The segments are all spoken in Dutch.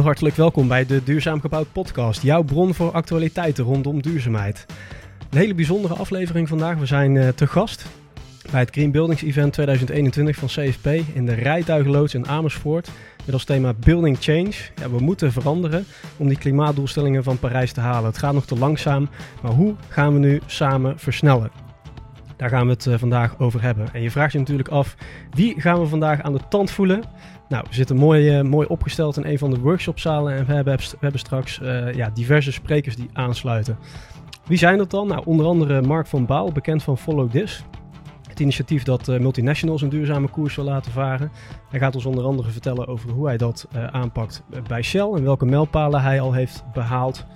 Heel hartelijk welkom bij de Duurzaam Gebouwd podcast. Jouw bron voor actualiteiten rondom duurzaamheid. Een hele bijzondere aflevering vandaag. We zijn uh, te gast bij het Green Buildings Event 2021 van CFP in de rijtuigenloods in Amersfoort. Met als thema Building Change. Ja, we moeten veranderen om die klimaatdoelstellingen van Parijs te halen. Het gaat nog te langzaam, maar hoe gaan we nu samen versnellen? Daar gaan we het uh, vandaag over hebben. En je vraagt je natuurlijk af, wie gaan we vandaag aan de tand voelen? Nou, we zitten mooi, uh, mooi opgesteld in een van de workshopzalen en we hebben, we hebben straks uh, ja, diverse sprekers die aansluiten. Wie zijn dat dan? Nou, onder andere Mark van Baal, bekend van Follow This. Het initiatief dat uh, multinationals een duurzame koers wil laten varen. Hij gaat ons onder andere vertellen over hoe hij dat aanpakt bij Shell en welke mijlpalen hij al heeft behaald.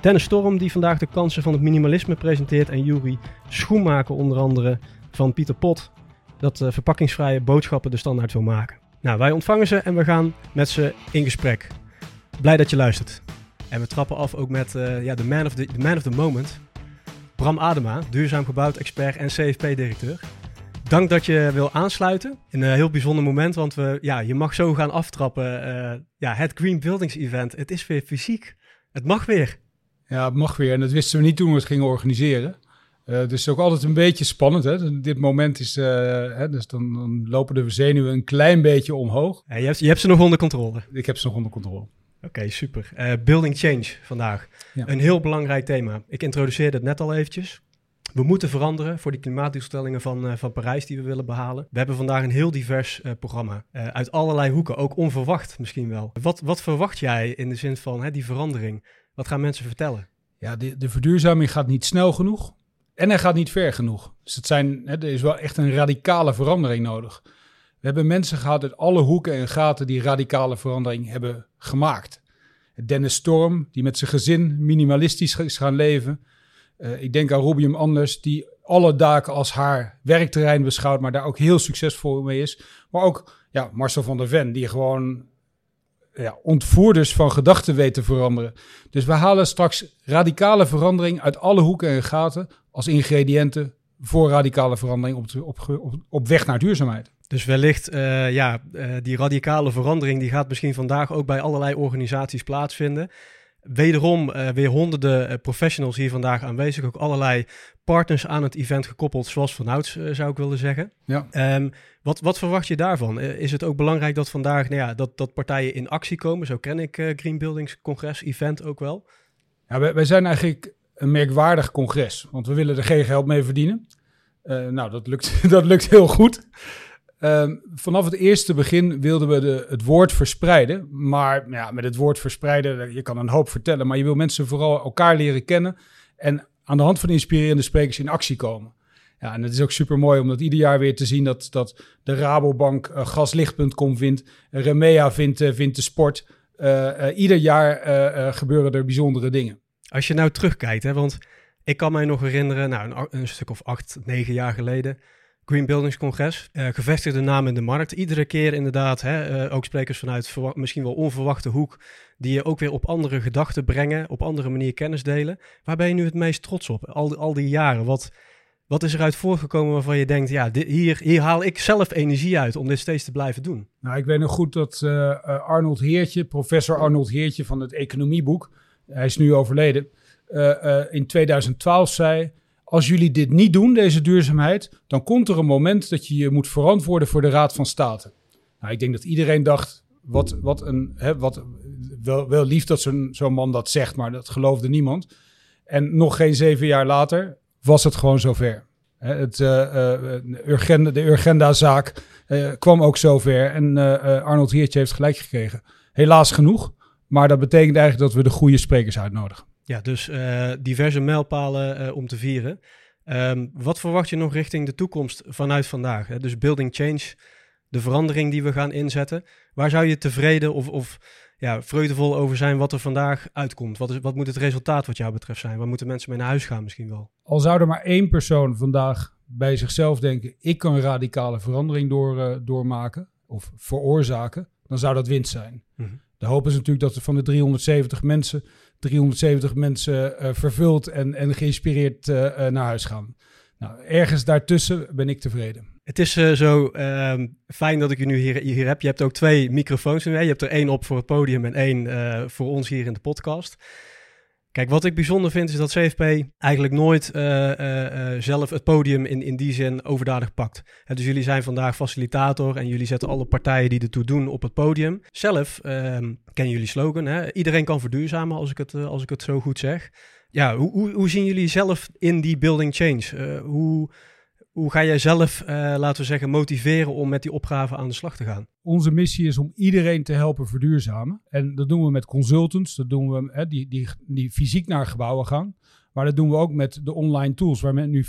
Dennis Storm, die vandaag de kansen van het minimalisme presenteert. En Juri Schoenmaker, onder andere van Pieter Pot, dat verpakkingsvrije boodschappen de standaard wil maken. Nou, wij ontvangen ze en we gaan met ze in gesprek. Blij dat je luistert. En we trappen af ook met uh, ja, de, man of the, man of the moment. Bram Adema, duurzaam gebouwd expert en CFP-directeur. Dank dat je wil aansluiten. Een uh, heel bijzonder moment, want we, ja, je mag zo gaan aftrappen. Uh, ja, het Green Buildings Event. Het is weer fysiek. Het mag weer. Ja, het mag weer. En dat wisten we niet toen we het gingen organiseren. Uh, dus ook altijd een beetje spannend. Hè? Dit moment is, uh, hè, dus dan, dan, lopen de zenuwen een klein beetje omhoog. Ja, je, hebt, je hebt ze nog onder controle. Ik heb ze nog onder controle. Oké, okay, super. Uh, building change vandaag. Ja. Een heel belangrijk thema. Ik introduceerde het net al eventjes. We moeten veranderen voor die klimaatdoelstellingen van, van Parijs die we willen behalen. We hebben vandaag een heel divers programma. uit allerlei hoeken, ook onverwacht misschien wel. Wat, wat verwacht jij in de zin van hè, die verandering? Wat gaan mensen vertellen? Ja, de, de verduurzaming gaat niet snel genoeg. En hij gaat niet ver genoeg. Dus het zijn, er is wel echt een radicale verandering nodig. We hebben mensen gehad uit alle hoeken en gaten die radicale verandering hebben gemaakt. Dennis Storm, die met zijn gezin minimalistisch is gaan leven. Uh, ik denk aan Rubium Anders, die alle daken als haar werkterrein beschouwt, maar daar ook heel succesvol mee is. Maar ook ja, Marcel van der Ven, die gewoon ja, ontvoerders van gedachten weet te veranderen. Dus we halen straks radicale verandering uit alle hoeken en gaten als ingrediënten voor radicale verandering op, op, op, op weg naar duurzaamheid. Dus wellicht, uh, ja, uh, die radicale verandering die gaat misschien vandaag ook bij allerlei organisaties plaatsvinden. Wederom uh, weer honderden professionals hier vandaag aanwezig. Ook allerlei partners aan het event gekoppeld, zoals vanouds zou ik willen zeggen. Ja. Um, wat, wat verwacht je daarvan? is het ook belangrijk dat vandaag nou ja, dat, dat partijen in actie komen? Zo ken ik Green Buildings Congres Event ook wel. Ja, wij, wij zijn eigenlijk een merkwaardig congres. Want we willen er geen geld mee verdienen. Uh, nou, dat lukt, dat lukt heel goed. Uh, vanaf het eerste begin wilden we de, het woord verspreiden. Maar ja, met het woord verspreiden, je kan een hoop vertellen. Maar je wil mensen vooral elkaar leren kennen. En aan de hand van inspirerende sprekers in actie komen. Ja, en het is ook super mooi om dat ieder jaar weer te zien dat, dat de Rabobank uh, gaslicht.com vindt. Remea vindt, vindt de sport. ieder jaar gebeuren er bijzondere dingen. Als je nou terugkijkt, hè, want ik kan mij nog herinneren, nou, een, stuk of acht, negen jaar geleden, Green Buildings Congres, uh, gevestigde naam in de markt. Iedere keer inderdaad, hè, uh, ook sprekers vanuit misschien wel onverwachte hoek, die je ook weer op andere gedachten brengen, op andere manier kennis delen. Waar ben je nu het meest trots op, al, al die jaren? Wat, wat is eruit voorgekomen waarvan je denkt, ja, hier, hier haal ik zelf energie uit om dit steeds te blijven doen? Nou, ik weet nog goed dat uh, Arnold Heertje, professor Arnold Heertje van het economieboek, hij is nu overleden, uh, uh, in 2012 zei: Als jullie dit niet doen, deze duurzaamheid, dan komt er een moment dat je je moet verantwoorden voor de Raad van State. Nou, ik denk dat iedereen dacht: wat, wat een. Hè, wat, wel, lief dat zo'n zo'n man dat zegt, maar dat geloofde niemand. En nog geen zeven jaar later was het gewoon zover. Het, Urgenda, de Urgenda-zaak kwam ook zover. En Arnold Heertje heeft gelijk gekregen. Helaas genoeg. Maar dat betekent eigenlijk dat we de goede sprekers uitnodigen. Ja, dus uh, diverse mijlpalen uh, om te vieren. Um, wat verwacht je nog richting de toekomst vanuit vandaag? Hè? Dus building change, de verandering die we gaan inzetten. Waar zou je tevreden of, of ja, vreugdevol over zijn wat er vandaag uitkomt? Wat, is, wat moet het resultaat wat jou betreft zijn? Waar moeten mensen mee naar huis gaan misschien wel? Al zou er maar één persoon vandaag bij zichzelf denken... ik kan een radicale verandering door, uh, doormaken of veroorzaken... dan zou dat winst zijn. Mm -hmm. De hoop is natuurlijk dat van de 370 mensen 370 mensen uh, vervuld en, en geïnspireerd uh, uh, naar huis gaan. Nou, ergens daartussen ben ik tevreden. Het is zo uh, fijn dat ik je nu hier, hier heb. Je hebt ook twee microfoons nu. Je hebt er één op voor het podium en één voor ons hier in de podcast. Kijk, wat ik bijzonder vind is dat CFP eigenlijk nooit uh, zelf het podium in, in die zin overdadig pakt. dus jullie zijn vandaag facilitator en jullie zetten alle partijen die ertoe doen op het podium. Zelf ehm, kennen jullie slogan, hè? iedereen kan verduurzamen als ik het, als ik het zo goed zeg. Ja, hoe, hoe, hoe zien jullie zelf in die building change? hoe hoe ga jij zelf, uh, laten we zeggen, motiveren om met die opgave aan de slag te gaan? Onze missie is om iedereen te helpen verduurzamen. En dat doen we met consultants, dat doen we hè, die, die, die fysiek naar gebouwen gaan. Maar dat doen we ook met de online tools, waar met nu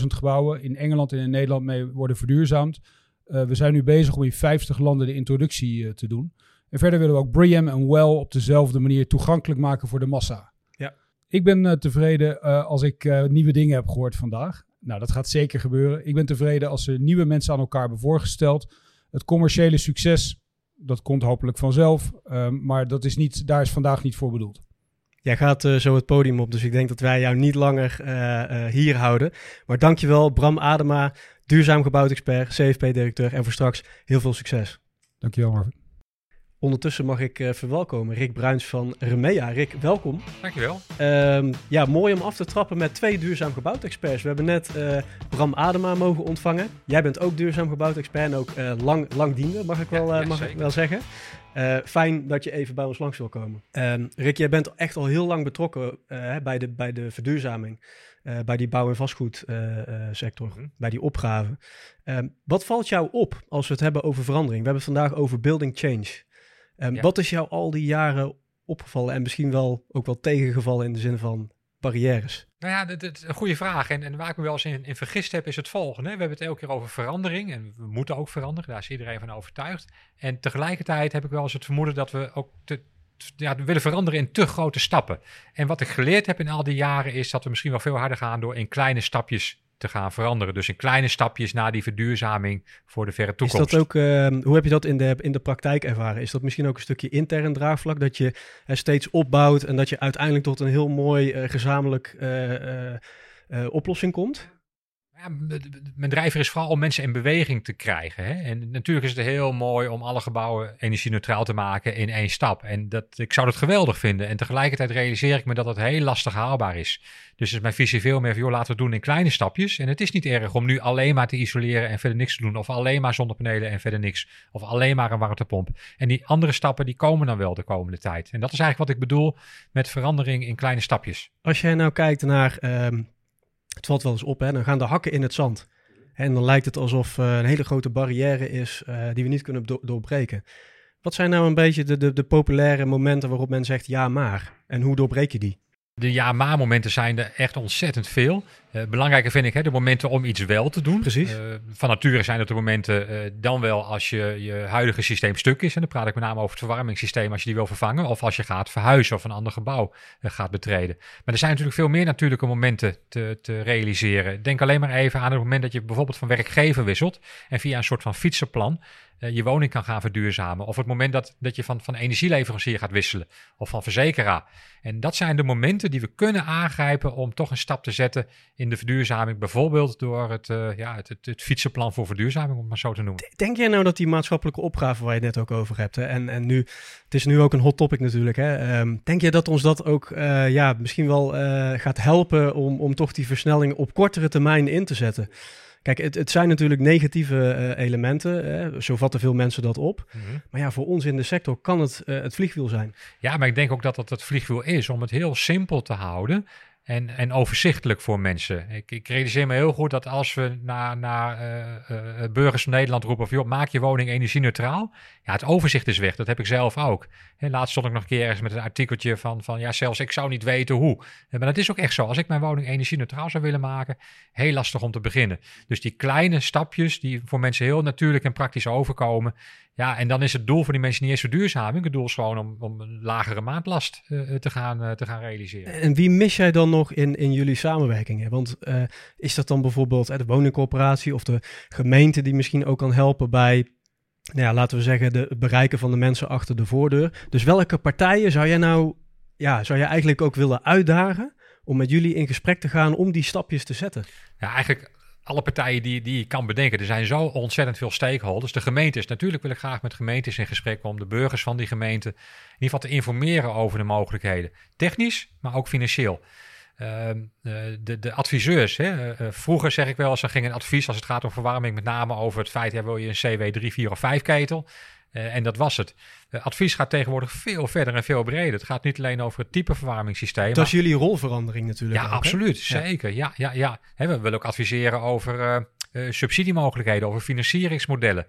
400.000 gebouwen in Engeland en in Nederland mee worden verduurzaamd. Uh, we zijn nu bezig om in 50 landen de introductie uh, te doen. En verder willen we ook BREEAM en WELL op dezelfde manier toegankelijk maken voor de massa. Ja. Ik ben tevreden als ik nieuwe dingen heb gehoord vandaag. Nou, dat gaat zeker gebeuren. Ik ben tevreden als er nieuwe mensen aan elkaar hebben voorgesteld. Het commerciële succes, dat komt hopelijk vanzelf. Um, maar dat is niet, daar is vandaag niet voor bedoeld. Jij gaat uh, zo het podium op, dus ik denk dat wij jou niet langer uh, uh, hier houden. Maar dankjewel Bram Adema, duurzaam gebouwd expert, CFP-directeur. En voor straks heel veel succes. Dankjewel Marvin. Ondertussen mag ik uh, verwelkomen Rick Bruins van Remea. Rick, welkom. Dankjewel. Um, ja, mooi om af te trappen met twee duurzaam gebouwd experts. We hebben net uh, Bram Adema mogen ontvangen. Jij bent ook duurzaam gebouwd expert en ook uh, lang, lang diende, mag ik wel, ja, ja, mag ik wel zeggen. fijn dat je even bij ons langs wil komen. Um, Rick, jij bent echt al heel lang betrokken bij, de, bij de verduurzaming. bij die bouw- en vastgoedsector, mm -hmm. bij die opgave. Um, wat valt jou op als we het hebben over verandering? We hebben het vandaag over building change. Um, ja. Wat is jou al die jaren opgevallen en misschien wel ook wel tegengevallen in de zin van barrières? Nou ja, dat is een goede vraag. En, en waar ik me wel eens in, in vergist heb, is het volgende. We hebben het elke keer over verandering. En we moeten ook veranderen. Daar is iedereen van overtuigd. En tegelijkertijd heb ik wel eens het vermoeden dat we ook te, ja, we willen veranderen in te grote stappen. En wat ik geleerd heb in al die jaren is dat we misschien wel veel harder gaan door in kleine stapjes te gaan veranderen. Dus in kleine stapjes naar die verduurzaming voor de verre toekomst. Is dat ook, uh, hoe heb je dat in de, in de praktijk ervaren? Is dat misschien ook een stukje intern draagvlak, dat je uh, steeds opbouwt en dat je uiteindelijk tot een heel mooi uh, gezamenlijk oplossing komt? Mijn drijver is vooral om mensen in beweging te krijgen. Hè? En natuurlijk is het heel mooi om alle gebouwen energie-neutraal te maken in één stap. En dat, ik zou dat geweldig vinden. En tegelijkertijd realiseer ik me dat dat heel lastig haalbaar is. Dus is mijn visie veel meer van, joh, laten we het doen in kleine stapjes. En het is niet erg om nu alleen maar te isoleren en verder niks te doen. Of alleen maar zonnepanelen en verder niks. Of alleen maar een warmtepomp. En die andere stappen, die komen dan wel de komende tijd. En dat is eigenlijk wat ik bedoel met verandering in kleine stapjes. Als jij nou kijkt naar... Um het valt wel eens op, hè? dan gaan de hakken in het zand. En dan lijkt het alsof uh, een hele grote barrière is uh, die we niet kunnen do doorbreken. Wat zijn nou een beetje de, de, de populaire momenten waarop men zegt ja maar? En hoe doorbreek je die? De ja-maar-momenten zijn er echt ontzettend veel. Uh, belangrijker vind ik hè, de momenten om iets wel te doen. Precies. Uh, van nature zijn het de momenten uh, dan wel als je, je huidige systeem stuk is. En dan praat ik met name over het verwarmingssysteem als je die wil vervangen. Of als je gaat verhuizen of een ander gebouw gaat betreden. Maar er zijn natuurlijk veel meer natuurlijke momenten te, te realiseren. Denk alleen maar even aan het moment dat je bijvoorbeeld van werkgever wisselt. En via een soort van fietsenplan je woning kan gaan verduurzamen. Of het moment dat, dat je van, van energieleverancier gaat wisselen. Of van verzekeraar. En dat zijn de momenten die we kunnen aangrijpen om toch een stap te zetten in de verduurzaming. Bijvoorbeeld door het, uh, ja, het, het, het, fietsenplan voor verduurzaming, om het maar zo te noemen. Denk jij nou dat die maatschappelijke opgave waar je het net ook over hebt, hè, en, en nu, het is nu ook een hot topic natuurlijk, hè, um, denk je dat ons dat ook uh, ja, misschien wel uh, gaat helpen om, om toch die versnelling op kortere termijn in te zetten? Kijk, het, het zijn natuurlijk negatieve uh, elementen. Hè? Zo vatten veel mensen dat op. Mm -hmm. Maar ja, voor ons in de sector kan het uh, het vliegwiel zijn. Ja, maar ik denk ook dat het het vliegwiel is om het heel simpel te houden. En, en overzichtelijk voor mensen. Ik, ik realiseer me heel goed dat als we naar, naar uh, uh, burgers van Nederland roepen: van, joh, maak je woning energie-neutraal. Ja, het overzicht is weg. Dat heb ik zelf ook. Laatst stond ik nog een keer ergens met een artikeltje van, van: ja, zelfs ik zou niet weten hoe. Maar dat is ook echt zo. Als ik mijn woning energie-neutraal zou willen maken, heel lastig om te beginnen. Dus die kleine stapjes die voor mensen heel natuurlijk en praktisch overkomen. Ja, en dan is het doel voor die mensen niet eens verduurzaming. Het doel is gewoon om, om een lagere maandlast uh, te, gaan, uh, te gaan realiseren. En wie mis jij dan nog in, in jullie samenwerkingen? Want uh, is dat dan bijvoorbeeld de woningcorporatie of de gemeente die misschien ook kan helpen bij, nou ja, laten we zeggen, de, het bereiken van de mensen achter de voordeur? Dus welke partijen zou jij nou, ja, zou jij eigenlijk ook willen uitdagen om met jullie in gesprek te gaan om die stapjes te zetten? Ja, eigenlijk alle partijen die, die je kan bedenken. Er zijn zo ontzettend veel stakeholders. De gemeentes, natuurlijk wil ik graag met gemeentes in gesprek om de burgers van die gemeente in ieder geval te informeren over de mogelijkheden. Technisch, maar ook financieel. Ehm, eh, de, de adviseurs, hè, eh, vroeger zeg ik wel eens, er ging een advies als het gaat om verwarming, met name over het feit, ja, wil je een CW 3, 4 of 5 ketel? Uh, en dat was het. advies gaat tegenwoordig veel verder en veel breder. Het gaat niet alleen over het type verwarmingssysteem. Dat is jullie rolverandering natuurlijk. Ja, absoluut. Zeker. Ja, ja, ja. we willen ook adviseren over uh, subsidiemogelijkheden, over financieringsmodellen.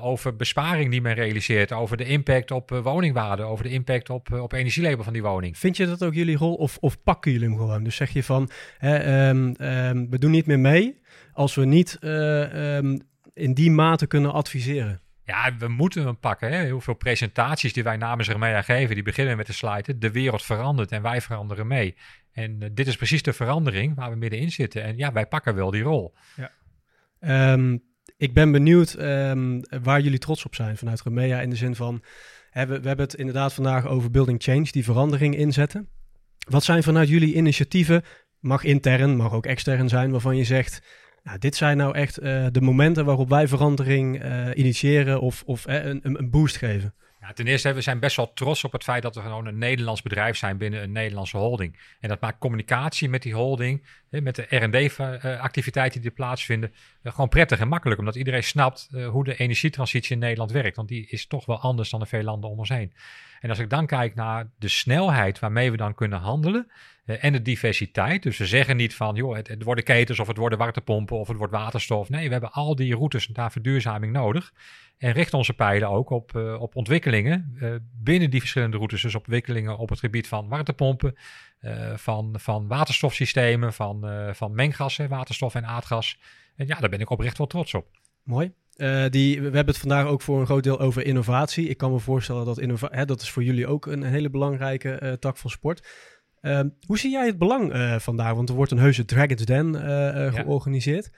Over besparing die men realiseert, over de impact op woningwaarde, over de impact op, op energielabel van die woning. Vind je dat ook jullie rol of, of pakken jullie hem gewoon? Dus zeg je van, hè, um, um, we doen niet meer mee als we niet um, in die mate kunnen adviseren? Ja, we moeten hem pakken. Hè. Heel veel presentaties die wij namens Remea geven, die beginnen met de slide. De wereld verandert en wij veranderen mee. En dit is precies de verandering waar we middenin zitten. En ja, wij pakken wel die rol. Ja. Um, ik ben benieuwd um, waar jullie trots op zijn vanuit Remea. In de zin van, hè, we, hebben het inderdaad vandaag over building change, die verandering inzetten. Wat zijn vanuit jullie initiatieven, mag intern, mag ook extern zijn, waarvan je zegt... Nou, dit zijn nou echt uh, de momenten waarop wij verandering uh, initiëren of, of uh, een, een boost geven. Ja, ten eerste, we zijn best wel trots op het feit dat we gewoon een Nederlands bedrijf zijn binnen een Nederlandse holding. En dat maakt communicatie met die holding, met de R&D-activiteiten die er plaatsvinden, gewoon prettig en makkelijk. Omdat iedereen snapt hoe de energietransitie in Nederland werkt. Want die is toch wel anders dan in veel landen om ons heen. En als ik dan kijk naar de snelheid waarmee we dan kunnen handelen en de diversiteit. Dus we zeggen niet van, joh, het, het worden ketens of het worden warmtepompen of het wordt waterstof. Nee, we hebben al die routes naar verduurzaming nodig. En richten onze pijlen ook op, uh, op ontwikkelingen uh, binnen die verschillende routes. Dus ontwikkelingen op het gebied van warmtepompen, van, van waterstofsystemen, van, van menggassen, waterstof en aardgas. En ja, daar ben ik oprecht wel trots op. Mooi. die, we hebben het vandaag ook voor een groot deel over innovatie. Ik kan me voorstellen dat innovatie, dat is voor jullie ook een hele belangrijke tak van sport. Uh, hoe zie jij het belang uh, vandaag? Want er wordt een heuse Dragon's Den uh, ja. georganiseerd.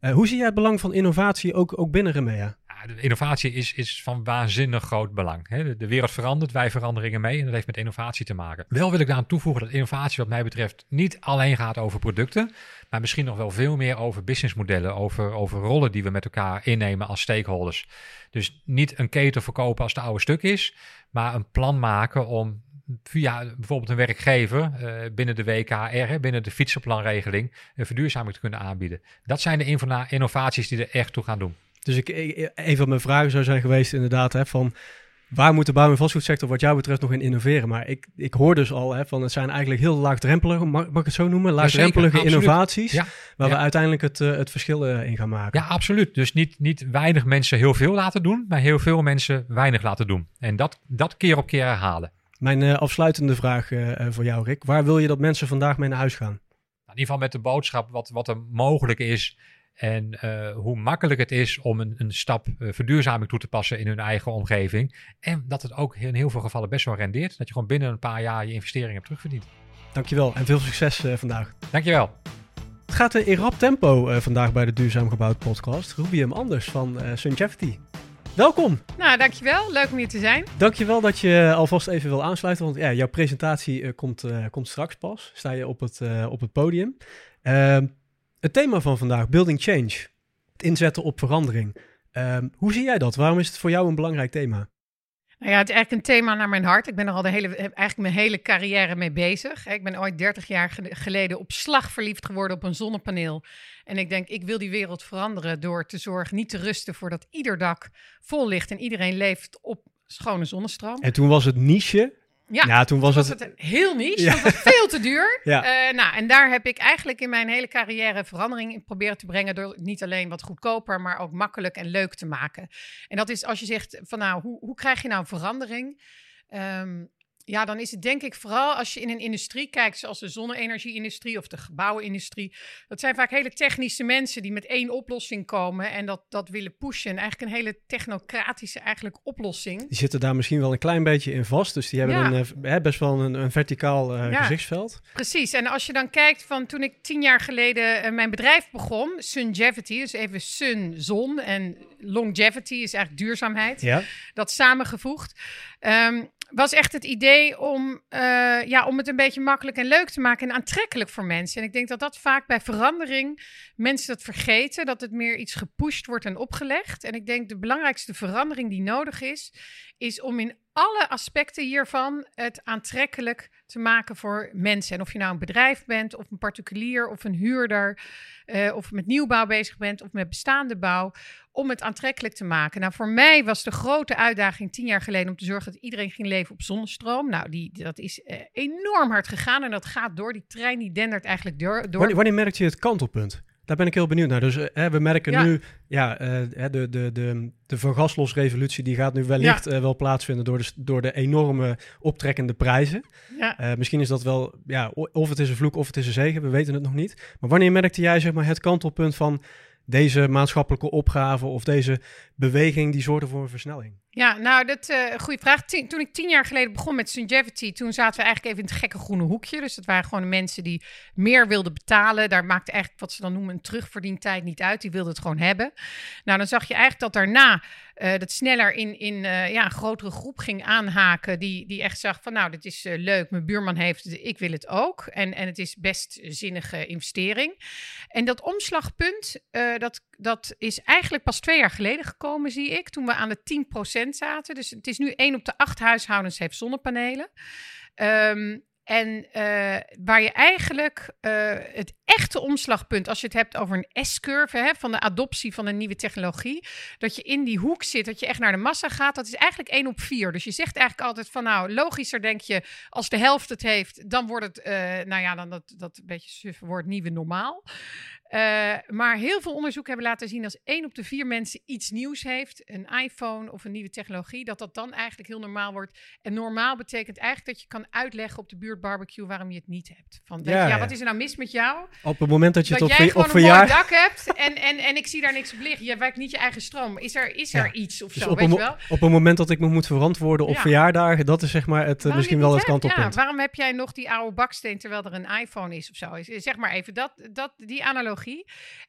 hoe zie jij het belang van innovatie ook, ook binnen Remea? Ja, de innovatie is, is van waanzinnig groot belang. Hè? De, de, wereld verandert, wij veranderingen mee en dat heeft met innovatie te maken. Wel wil ik daaraan toevoegen dat innovatie wat mij betreft niet alleen gaat over producten, maar misschien nog wel veel meer over businessmodellen, over, over rollen die we met elkaar innemen als stakeholders. Dus niet een keten verkopen als het oude stuk is, maar een plan maken om via bijvoorbeeld een werkgever uh, binnen de WKR, binnen de fietsenplanregeling, een verduurzaming te kunnen aanbieden. Dat zijn de innovaties die er echt toe gaan doen. Dus ik, een van mijn vragen zou zijn geweest inderdaad hè, van waar moet de bouw- en vastgoedsector wat jou betreft nog in innoveren? Maar ik, ik hoor dus al hè, van het zijn eigenlijk heel laagdrempelige, mag, mag ik het zo noemen, laagdrempelige ja, innovaties, ja, waar ja. we uiteindelijk het, uh, het verschil uh, in gaan maken. Ja, absoluut. Dus niet, niet weinig mensen heel veel laten doen, maar heel veel mensen weinig laten doen. En dat, dat keer op keer herhalen. Mijn uh, afsluitende vraag uh, voor jou, Rick. Waar wil je dat mensen vandaag mee naar huis gaan? In ieder geval met de boodschap wat, wat er mogelijk is. En uh, hoe makkelijk het is om een, een stap verduurzaming toe te passen in hun eigen omgeving. En dat het ook in heel veel gevallen best wel rendeert. Dat je gewoon binnen een paar jaar je investering hebt terugverdiend. Dankjewel en veel succes vandaag. Dankjewel. Het gaat in rap tempo vandaag bij de Duurzaam Gebouwd podcast. Rubium Anders van Sungevity. Welkom. Nou, dankjewel. Leuk om hier te zijn. Dankjewel dat je alvast even wil aansluiten, want ja, jouw presentatie uh, komt, uh, komt straks pas. Sta je op het, uh, op het podium. Ehm, het thema van vandaag, Building Change. Het inzetten op verandering. Ehm, hoe zie jij dat? Waarom is het voor jou een belangrijk thema? Nou ja, het is eigenlijk een thema naar mijn hart. Ik ben er al de hele, eigenlijk mijn hele carrière mee bezig. Ik ben ooit 30 jaar geleden op slag verliefd geworden op een zonnepaneel. En ik denk, ik wil die wereld veranderen door te zorgen, niet te rusten voordat ieder dak vol ligt en iedereen leeft op schone zonnestroom. En toen was het niche ja, ja, toen was, het... heel niche. Ja. Het was veel te duur. ja. Uh, nou, en daar heb ik eigenlijk in mijn hele carrière verandering in proberen te brengen. Door niet alleen wat goedkoper, maar ook makkelijk en leuk te maken. En dat is als je zegt van nou, hoe, hoe krijg je nou verandering? Um, ja, dan is het denk ik vooral als je in een industrie kijkt, zoals de zonne-energie-industrie of de gebouwenindustrie. Dat zijn vaak hele technische mensen die met één oplossing komen en dat, dat willen pushen. Eigenlijk een hele technocratische eigenlijk oplossing. Die zitten daar misschien wel een klein beetje in vast, dus die hebben een, uh, best wel een, een verticaal uh, ja, gezichtsveld. Precies, en als je dan kijkt van toen ik tien jaar geleden uh, mijn bedrijf begon, Sungevity, dus even sun, zon en longevity is eigenlijk duurzaamheid. Ja. Dat samengevoegd. Um, was echt het idee om, uh, ja, om het een beetje makkelijk en leuk te maken en aantrekkelijk voor mensen. En ik denk dat dat vaak bij verandering mensen dat vergeten, dat het meer iets gepusht wordt en opgelegd. En ik denk de belangrijkste verandering die nodig is, is om in alle aspecten hiervan het aantrekkelijk te maken voor mensen. En of je nou een bedrijf bent, of een particulier, of een huurder, uh, of met nieuwbouw bezig bent, of met bestaande bouw, om het aantrekkelijk te maken. Nou, voor mij was de grote uitdaging tien jaar geleden om te zorgen dat iedereen ging leven op zonnestroom. Nou, die, dat is uh, enorm hard gegaan en dat gaat door. Die trein die dendert eigenlijk door. door. Wanneer, wanneer je het kantelpunt? Daar ben ik heel benieuwd naar. Dus uh, we merken nu, ja, uh, de, de, de, de vergaslosrevolutie die gaat nu wellicht ja. uh, wel plaatsvinden door de, door de enorme optrekkende prijzen. Ja. misschien is dat wel, ja, of het is een vloek of het is een zegen, we weten het nog niet. Maar wanneer merkte jij zeg maar, het kantelpunt van deze maatschappelijke opgave of deze beweging die zorgde voor een versnelling? Ja, nou, dat uh, goede vraag. toen ik tien jaar geleden begon met Sungevity, toen zaten we eigenlijk even in het gekke groene hoekje. Dus dat waren gewoon mensen die meer wilden betalen. Daar maakte eigenlijk wat ze dan noemen een terugverdientijd niet uit. Die wilden het gewoon hebben. Nou, dan zag je eigenlijk dat daarna uh, dat sneller in, in uh, ja, een grotere groep ging aanhaken. Die, die echt zag van, nou, dit is leuk. Mijn buurman heeft het, ik wil het ook. En, en het is best zinnige investering. En dat omslagpunt, dat, dat is eigenlijk pas twee jaar geleden gekomen, zie ik. Toen we aan de 10% zaten. Dus het is nu één op de acht huishoudens heeft zonnepanelen. Um, en uh, waar je eigenlijk uh, het echte omslagpunt, als je het hebt over een S-curve van de adoptie van een nieuwe technologie, dat je in die hoek zit, dat je echt naar de massa gaat, dat is eigenlijk 1 op 4. Dus je zegt eigenlijk altijd van nou, logischer denk je, als de helft het heeft, dan wordt het, uh, nou ja, dan dat, dat beetje suffe wordt nieuwe normaal. Uh, maar heel veel onderzoek hebben laten zien als één op de vier mensen iets nieuws heeft, een iPhone of een nieuwe technologie, dat dat dan eigenlijk heel normaal wordt. En normaal betekent eigenlijk dat je kan uitleggen op de buurt barbecue waarom je het niet hebt. Van, ja, ja, ja, wat is er nou mis met jou? Op het moment dat je dat jij gewoon op een verjaar... mooi dak hebt en, en, en ik zie daar niks op liggen. Je werkt niet je eigen stroom. Is er, is er iets of dus zo, op weet een, je wel? Op het moment dat ik me moet verantwoorden op Ja. verjaardagen, dat is zeg maar het, eh, Waarom misschien wel het hebt? kantelpunt. Ja, waarom heb jij nog die oude baksteen terwijl er een iPhone is of zo? Zeg maar even dat, dat, die analogie.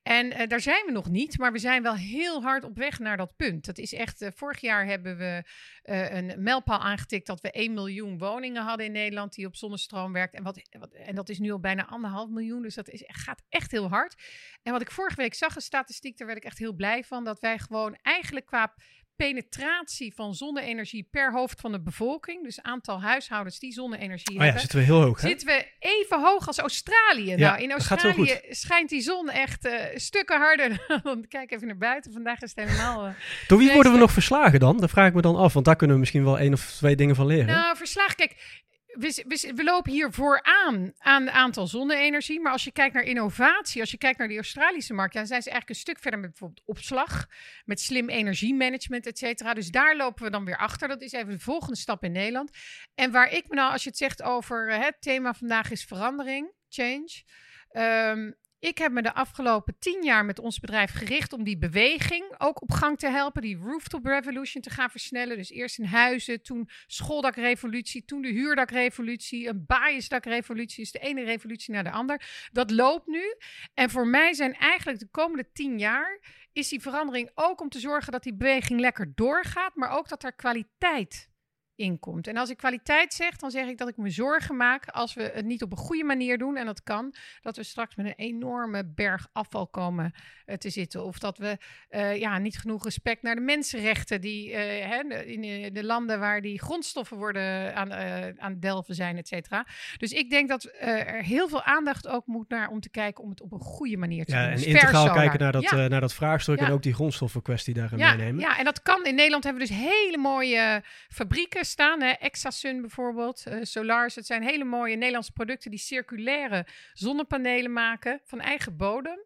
En eh, daar zijn we nog niet, maar we zijn wel heel hard op weg naar dat punt. Dat is echt, eh, vorig jaar hebben we eh, een mijlpaal aangetikt dat we 1 miljoen woningen hadden in Nederland die op zonnestroom werkt. En, wat, en dat is nu al bijna anderhalf miljoen, dus dat is, gaat echt heel hard. En wat ik vorige week zag, een statistiek, daar werd ik echt heel blij van, dat wij gewoon eigenlijk qua penetratie van zonne-energie per hoofd van de bevolking, dus aantal huishoudens die zonne-energie Oh ja, hebben, zitten we heel hoog, hè? zitten we even hoog als Australië. Ja, nou, in Australië schijnt die zon echt eh, stukken harder. dan kijk even naar buiten. Vandaag is het helemaal. eh, Door wie worden we nog verslagen dan? Dat vraag ik me dan af, want daar kunnen we misschien wel één of twee dingen van leren. Nou, verslag. Kijk, we, lopen hier vooraan aan het aantal zonne-energie. Maar als je kijkt naar innovatie, als je kijkt naar de Australische markt, dan zijn ze eigenlijk een stuk verder met bijvoorbeeld opslag, met slim energiemanagement, et cetera. Dus daar lopen we dan weer achter. Dat is even de volgende stap in Nederland. En waar ik me nou, als je het zegt over eh, het thema vandaag is verandering, change. Ehm, ik heb me de afgelopen tien jaar met ons bedrijf gericht om die beweging ook op gang te helpen. Die rooftop revolution te gaan versnellen. Dus eerst in huizen, toen schooldakrevolutie, toen de huurdakrevolutie, een biasdakrevolutie. Dus de ene revolutie naar de ander. Dat loopt nu. En voor mij zijn eigenlijk de komende tien jaar is die verandering ook om te zorgen dat die beweging lekker doorgaat, maar ook dat er kwaliteit inkomt. En als ik kwaliteit zeg, dan zeg ik dat ik me zorgen maak als we het niet op een goede manier doen, en dat kan, dat we straks met een enorme berg afval komen eh, te zitten. Of dat we eh, ja, niet genoeg respect naar de mensenrechten die eh, hè, in de, de landen waar die grondstoffen worden aan, aan delven zijn, et cetera. Dus ik denk dat er heel veel aandacht ook moet naar om te kijken om het op een goede manier te Ja, doen. en Dus integraal kijken naar dat, Ja. naar dat vraagstuk Ja. en ook die grondstoffenkwestie daarin Ja, meenemen. ja, en dat kan. In Nederland hebben we dus hele mooie fabrieken staan. Hè? Exasun bijvoorbeeld, eh, Solars. Het zijn hele mooie Nederlandse producten die circulaire zonnepanelen maken van eigen bodem.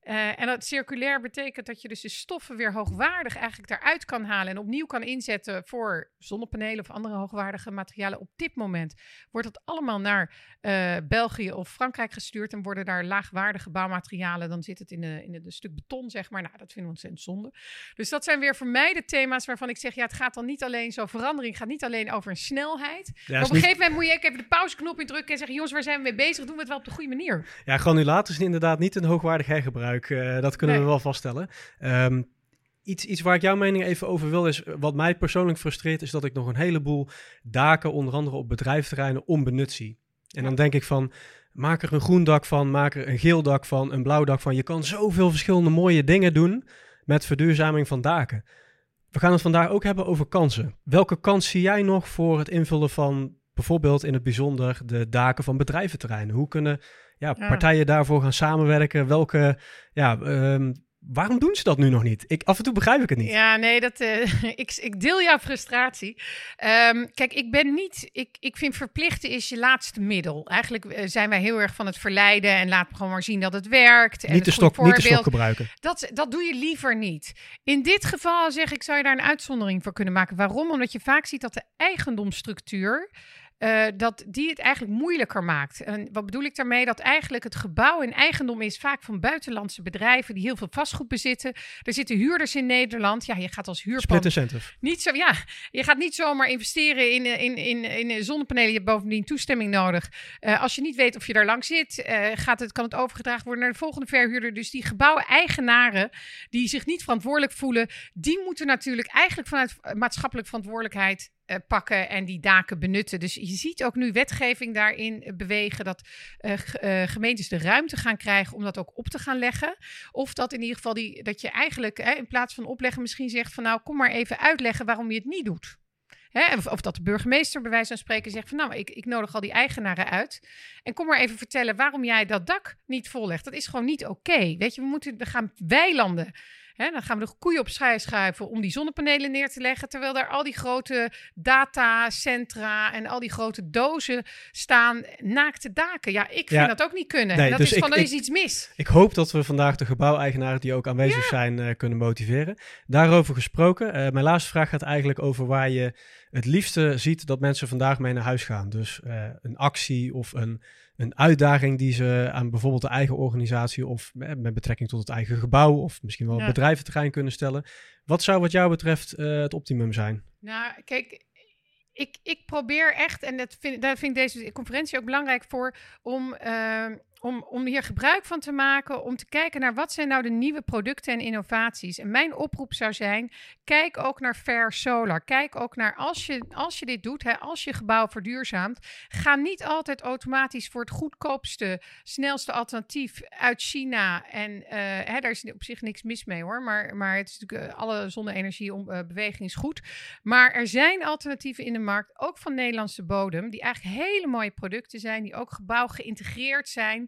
Eh, en dat circulair betekent dat je dus de stoffen weer hoogwaardig eigenlijk daaruit kan halen en opnieuw kan inzetten voor zonnepanelen of andere hoogwaardige materialen. Op dit moment wordt dat allemaal naar eh, België of Frankrijk gestuurd en worden daar laagwaardige bouwmaterialen. Dan zit het in, de, in het stuk beton, zeg maar. Nou, dat vinden we ontzettend zonde. Dus dat zijn weer voor mij de thema's waarvan ik zeg, ja, het gaat dan niet alleen zo, verandering gaat niet alleen over een snelheid. Ja, maar is op een niet- gegeven moment moet je ook even de pauzeknop indrukken en zeggen, jongens, waar zijn we mee bezig? Doen we het wel op de goede manier? Ja, granulaat is inderdaad niet een hoogwaardig hergebruik. Eh, dat kunnen Nee. we wel vaststellen. Ehm, iets, iets waar ik jouw mening even over wil is, wat mij persoonlijk frustreert, is dat ik nog een heleboel daken, onder andere op bedrijfsterreinen, onbenut zie. En dan denk ik van, maak er een groen dak van, maak er een geel dak van, een blauw dak van. Je kan zoveel verschillende mooie dingen doen met verduurzaming van daken. We gaan het vandaag ook hebben over kansen. Welke kans zie jij nog voor het invullen van bijvoorbeeld in het bijzonder de daken van bedrijventerreinen? Hoe kunnen ja, partijen daarvoor gaan samenwerken? Welke ja, um, waarom doen ze dat nu nog niet? Ik, af en toe begrijp ik het niet. Ja, nee, dat, uh, ik, ik deel jouw frustratie. Um, kijk, ik ben niet. Ik, ik vind verplichten is je laatste middel. Eigenlijk uh, zijn wij heel erg van het verleiden en laat gewoon maar zien dat het werkt. En niet, de stok, niet de stok gebruiken. Dat, dat doe je liever niet. In dit geval zeg ik, zou je daar een uitzondering voor kunnen maken. Waarom? Omdat je vaak ziet dat de eigendomsstructuur uh, dat die het eigenlijk moeilijker maakt. En wat bedoel ik daarmee? Dat eigenlijk het gebouw in eigendom is vaak van buitenlandse bedrijven die heel veel vastgoed bezitten. Er zitten huurders in Nederland. Ja, je gaat als huurpand... Niet zo, ja, je gaat niet zomaar investeren in, in, in, in zonnepanelen. Je hebt bovendien toestemming nodig. Uh, als je niet weet of je daar lang zit, uh, gaat het, kan het overgedragen worden naar de volgende verhuurder. Dus die gebouweneigenaren die zich niet verantwoordelijk voelen, die moeten natuurlijk eigenlijk vanuit maatschappelijk verantwoordelijkheid uh, pakken en die daken benutten. Dus je ziet ook nu wetgeving daarin bewegen dat uh, gemeentes de ruimte gaan krijgen om dat ook op te gaan leggen. Of dat in ieder geval die, dat je eigenlijk hè, in plaats van opleggen misschien zegt van nou kom maar even uitleggen waarom je het niet doet. Hè? Of, of, dat de burgemeester bij wijze van spreken zegt van nou, ik, ik nodig al die eigenaren uit. En kom maar even vertellen waarom jij dat dak niet vollegt. Dat is gewoon niet oké. Weet je, we moeten we gaan weilanden Hè, dan gaan we de koeien op schij schuiven om die zonnepanelen neer te leggen. Terwijl daar al die grote datacentra en al die grote dozen staan, naakte daken. Ja, ik vind dat ook niet kunnen. Nee, dat dus is van, er is iets mis. Ik hoop dat we vandaag de gebouweigenaren die ook aanwezig zijn uh, kunnen motiveren. Daarover gesproken, uh, mijn laatste vraag gaat eigenlijk over waar je het liefste ziet dat mensen vandaag mee naar huis gaan. Dus uh, een actie of een een uitdaging die ze aan bijvoorbeeld de eigen organisatie of met betrekking tot het eigen gebouw of misschien wel ja. bedrijventerrein kunnen stellen. Wat zou wat jou betreft uh, het optimum zijn? Nou, kijk, ik, ik probeer echt, en dat vind, daar vind ik deze conferentie ook belangrijk voor, om uh, om, om hier gebruik van te maken, om te kijken naar wat zijn nou de nieuwe producten en innovaties. En mijn oproep zou zijn, kijk ook naar Fair Solar. Kijk ook naar, als je, als je dit doet, hè, als je gebouw verduurzaamt, ga niet altijd automatisch voor het goedkoopste, snelste alternatief uit China. En uh, hè, daar is op zich niks mis mee hoor, maar, maar het is natuurlijk uh, alle zonne-energie om uh, is goed. Maar er zijn alternatieven in de markt, ook van Nederlandse bodem, die eigenlijk hele mooie producten zijn, die ook gebouw geïntegreerd zijn.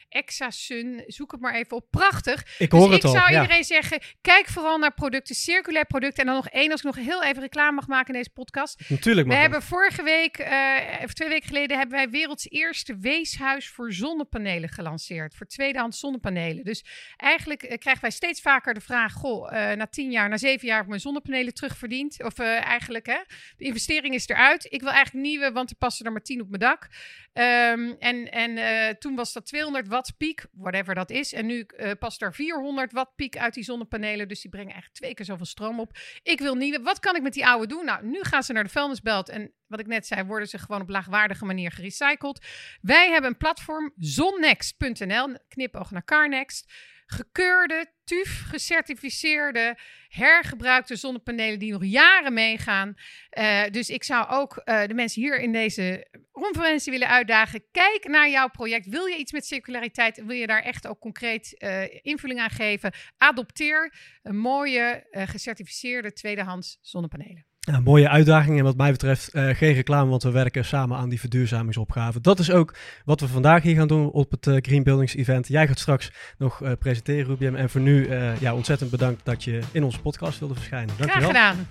Exasun, zoek het maar even op. Prachtig. Ik hoor dus het ik zou ja. iedereen zeggen, kijk vooral naar producten, circulair producten. En dan nog één, als ik nog heel even reclame mag maken in deze podcast. Natuurlijk We hebben vorige week, uh, of twee weken geleden, hebben wij werelds eerste weeshuis voor zonnepanelen gelanceerd. Voor tweedehands zonnepanelen. Dus eigenlijk uh, krijgen wij steeds vaker de vraag, goh, uh, na tien jaar, na zeven jaar heb ik mijn zonnepanelen terugverdiend. Of eigenlijk, hè, de investering is eruit. Ik wil eigenlijk nieuwe, want er passen er maar tien op mijn dak. Um, en en toen was dat 200 watt piek, whatever dat is. En nu uh, past er 400 watt piek uit die zonnepanelen. Dus die brengen eigenlijk twee keer zoveel stroom op. Ik wil nieuwe. Wat kan ik met die oude doen? Nou, nu gaan ze naar de vuilnisbelt. En wat ik net zei, worden ze gewoon op laagwaardige manier gerecycled. Wij hebben een platform, zonnext.nl, knipoog naar Carnext gekeurde, TUF gecertificeerde, hergebruikte zonnepanelen die nog jaren meegaan. Uh, dus ik zou ook uh, de mensen hier in deze conferentie willen uitdagen. Kijk naar jouw project. Wil je iets met circulariteit? Wil je daar echt ook concreet uh, invulling aan geven? Adopteer een mooie, gecertificeerde tweedehands zonnepanelen. Ja, mooie uitdaging en wat mij betreft uh, geen reclame, want we werken samen aan die verduurzamingsopgave. Dat is ook wat we vandaag hier gaan doen op het uh, Green Buildings Event. Jij gaat straks nog uh, presenteren, Rubium. En voor nu, ja, ontzettend bedankt dat je in onze podcast wilde verschijnen. Dankjewel. Graag gedaan.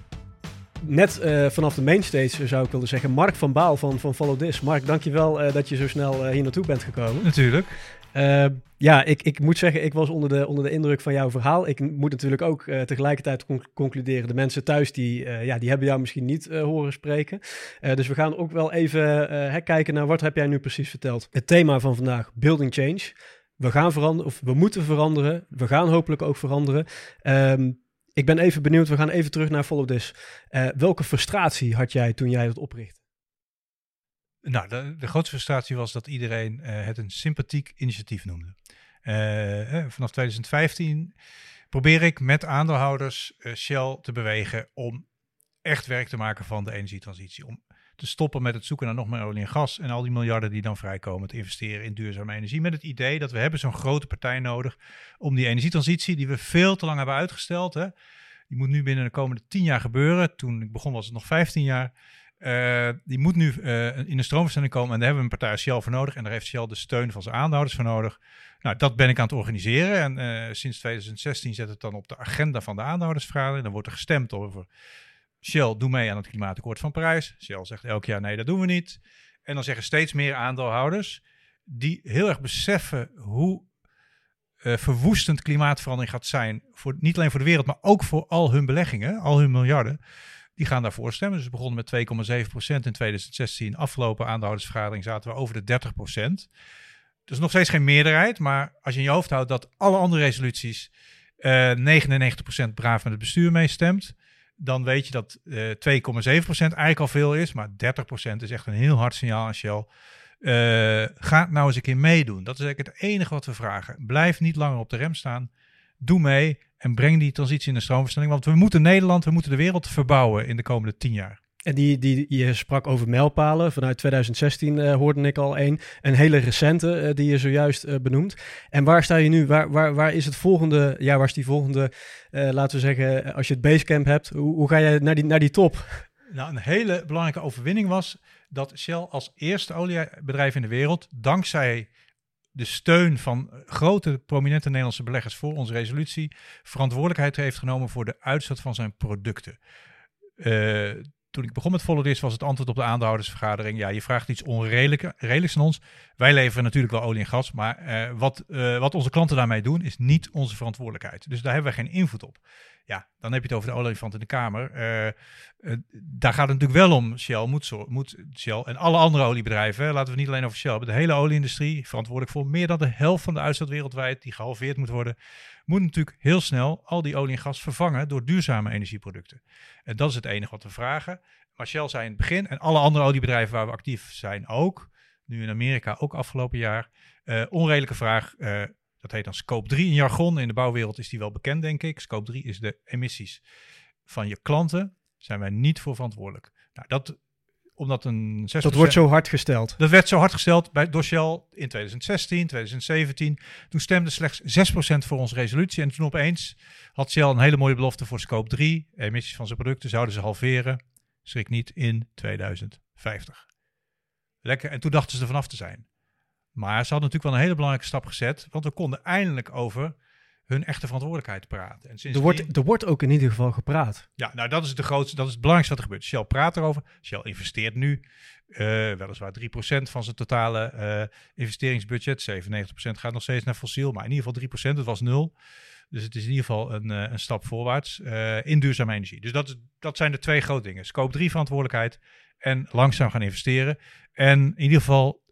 Net vanaf de mainstage zou ik willen zeggen, Mark van Baal van, van Follow This. Mark, dankjewel dat je zo snel hier naartoe bent gekomen. Natuurlijk. Uh, ja, ik, ik moet zeggen, ik was onder de, onder de indruk van jouw verhaal. Ik moet natuurlijk ook uh, tegelijkertijd concluderen. De mensen thuis, die, uh, ja, die hebben jou misschien niet horen spreken. dus we gaan ook wel even kijken naar wat heb jij nu precies verteld. Het thema van vandaag, building change. We gaan veranderen, of we moeten veranderen. We gaan hopelijk ook veranderen. Um, ik ben even benieuwd, we gaan even terug naar Follow This. welke frustratie had jij toen jij het oprichtte? Nou, de, de, grootste frustratie was dat iedereen uh, het een sympathiek initiatief noemde. vanaf 2015 probeer ik met aandeelhouders Shell te bewegen om echt werk te maken van de energietransitie. Om te stoppen met het zoeken naar nog meer olie en gas en al die miljarden die dan vrijkomen te investeren in duurzame energie. Met het idee dat we hebben zo'n grote partij nodig om die energietransitie die we veel te lang hebben uitgesteld. Hè, die moet nu binnen de komende tien jaar gebeuren. Toen ik begon was het nog 15 jaar. Uh, die moet nu uh, in de stroomverstelling komen en daar hebben we een partij Shell voor nodig. En daar heeft Shell de steun van zijn aandeelhouders voor nodig. Nou, dat ben ik aan het organiseren. En uh, sinds 2016 zet het dan op de agenda van de aandeelhoudersvergadering. Dan wordt er gestemd over Shell, doe mee aan het klimaatakkoord van Parijs. Shell zegt elk jaar nee, dat doen we niet. En dan zeggen steeds meer aandeelhouders die heel erg beseffen hoe verwoestend klimaatverandering gaat zijn. Voor, niet alleen voor de wereld, maar ook voor al hun beleggingen, al hun miljarden. Die gaan daarvoor stemmen. Dus we begonnen met 2,7% in 2016. Afgelopen aandeelhoudersvergadering zaten we over de 30%. Dus nog steeds geen meerderheid. Maar als je in je hoofd houdt dat alle andere resoluties uh, eh, 99% braaf met het bestuur meestemt dan weet je dat uh, eh, 2,7% eigenlijk al veel is, maar 30% is echt een heel hard signaal aan Shell. Uh, ga nou eens een keer meedoen. Dat is eigenlijk het enige wat we vragen. Blijf niet langer op de rem staan. Doe mee en breng die transitie in de stroomverstelling. Want we moeten Nederland, we moeten de wereld verbouwen in de komende 10 jaar. En die, die, je sprak over mijlpalen. Vanuit 2016 uh, eh, hoorde ik al een. Een hele recente uh, die je zojuist uh, benoemt. En waar sta je nu? Waar, waar, waar is het volgende? Ja, waar is die volgende? laten we zeggen, als je het basecamp hebt, hoe, hoe ga je naar die, naar die top? Nou, een hele belangrijke overwinning was dat Shell als eerste oliebedrijf in de wereld, dankzij de steun van grote prominente Nederlandse beleggers voor onze resolutie, verantwoordelijkheid heeft genomen voor de uitstoot van zijn producten. Uh, toen ik begon met Follow This was het antwoord op de aandeelhoudersvergadering. Ja, je vraagt iets onredelijks aan ons. Wij leveren natuurlijk wel olie en gas, maar uh, wat, uh, wat onze klanten daarmee doen is niet onze verantwoordelijkheid. Dus daar hebben we geen invloed op. Ja, dan heb je het over de olifant in de kamer. Uh, daar gaat het natuurlijk wel om. Shell moet, moet Shell en alle andere oliebedrijven, laten we niet alleen over Shell hebben, de hele olieindustrie verantwoordelijk voor meer dan de helft van de uitstoot wereldwijd die gehalveerd moet worden moet natuurlijk heel snel al die olie en gas vervangen door duurzame energieproducten. En dat is het enige wat we vragen. Maar Shell zei in het begin, en alle andere oliebedrijven waar we actief zijn ook, nu in Amerika ook afgelopen jaar, uh, onredelijke vraag. Uh, dat heet dan scope 3 in jargon. In de bouwwereld is die wel bekend, denk ik. Scope 3 is de emissies van je klanten. Zijn wij niet voor verantwoordelijk. Nou, dat omdat een 6%, dat wordt zo hard gesteld. Dat werd zo hard gesteld bij Shell in 2016, 2017. Toen stemde slechts 6% voor onze resolutie. En toen opeens had Shell een hele mooie belofte voor scope 3. Emissies van zijn producten zouden ze halveren. Schrik niet in 2050. Lekker. En toen dachten ze er vanaf te zijn. Maar ze hadden natuurlijk wel een hele belangrijke stap gezet. Want we konden eindelijk over hun echte verantwoordelijkheid praten. En er, wordt, er wordt ook in ieder geval gepraat. Ja, nou dat is, de grootste, dat is het belangrijkste wat er gebeurt. Shell praat erover. Shell investeert nu uh, weliswaar 3% van zijn totale uh, investeringsbudget. 97% gaat nog steeds naar fossiel, maar in ieder geval 3%. Het was nul. Dus het is in ieder geval een, uh, een stap voorwaarts in duurzame energie. Dus dat, dat zijn de twee grote dingen. Scope 3 verantwoordelijkheid en langzaam gaan investeren. En in ieder geval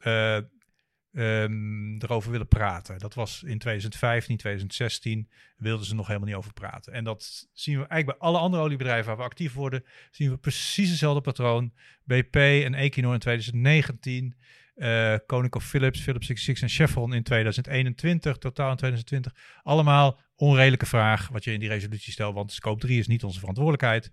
um, erover willen praten. Dat was in 2015, 2016 wilden ze nog helemaal niet over praten. En dat zien we eigenlijk bij alle andere oliebedrijven waar we actief worden, zien we precies hetzelfde patroon. BP en Equinor in 2019, uh, Conoco Philips, Philips 66 en Chevron in 2021, totaal in 2020. Allemaal onredelijke vraag wat je in die resolutie stelt, want scope 3 is niet onze verantwoordelijkheid.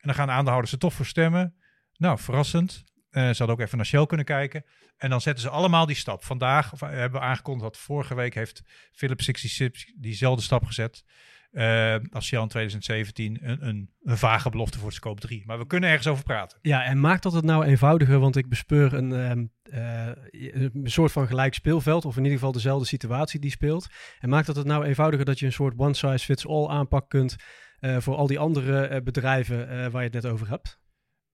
En dan gaan de aandeelhouders er toch voor stemmen. Nou, verrassend. Uh, ze hadden ook even naar Shell kunnen kijken. En dan zetten ze allemaal die stap. Vandaag of, hebben we aangekondigd dat vorige week heeft Philips 66 diezelfde stap gezet. Uh, als Shell in 2017 een, een, een, vage belofte voor scope 3. Maar we kunnen ergens over praten. Ja, en maakt dat het nou eenvoudiger? Want ik bespeur een, uh, een soort van gelijk speelveld, of in ieder geval dezelfde situatie die speelt. En maakt dat het nou eenvoudiger dat je een soort one-size-fits-all aanpak kunt voor al die andere bedrijven waar je het net over hebt?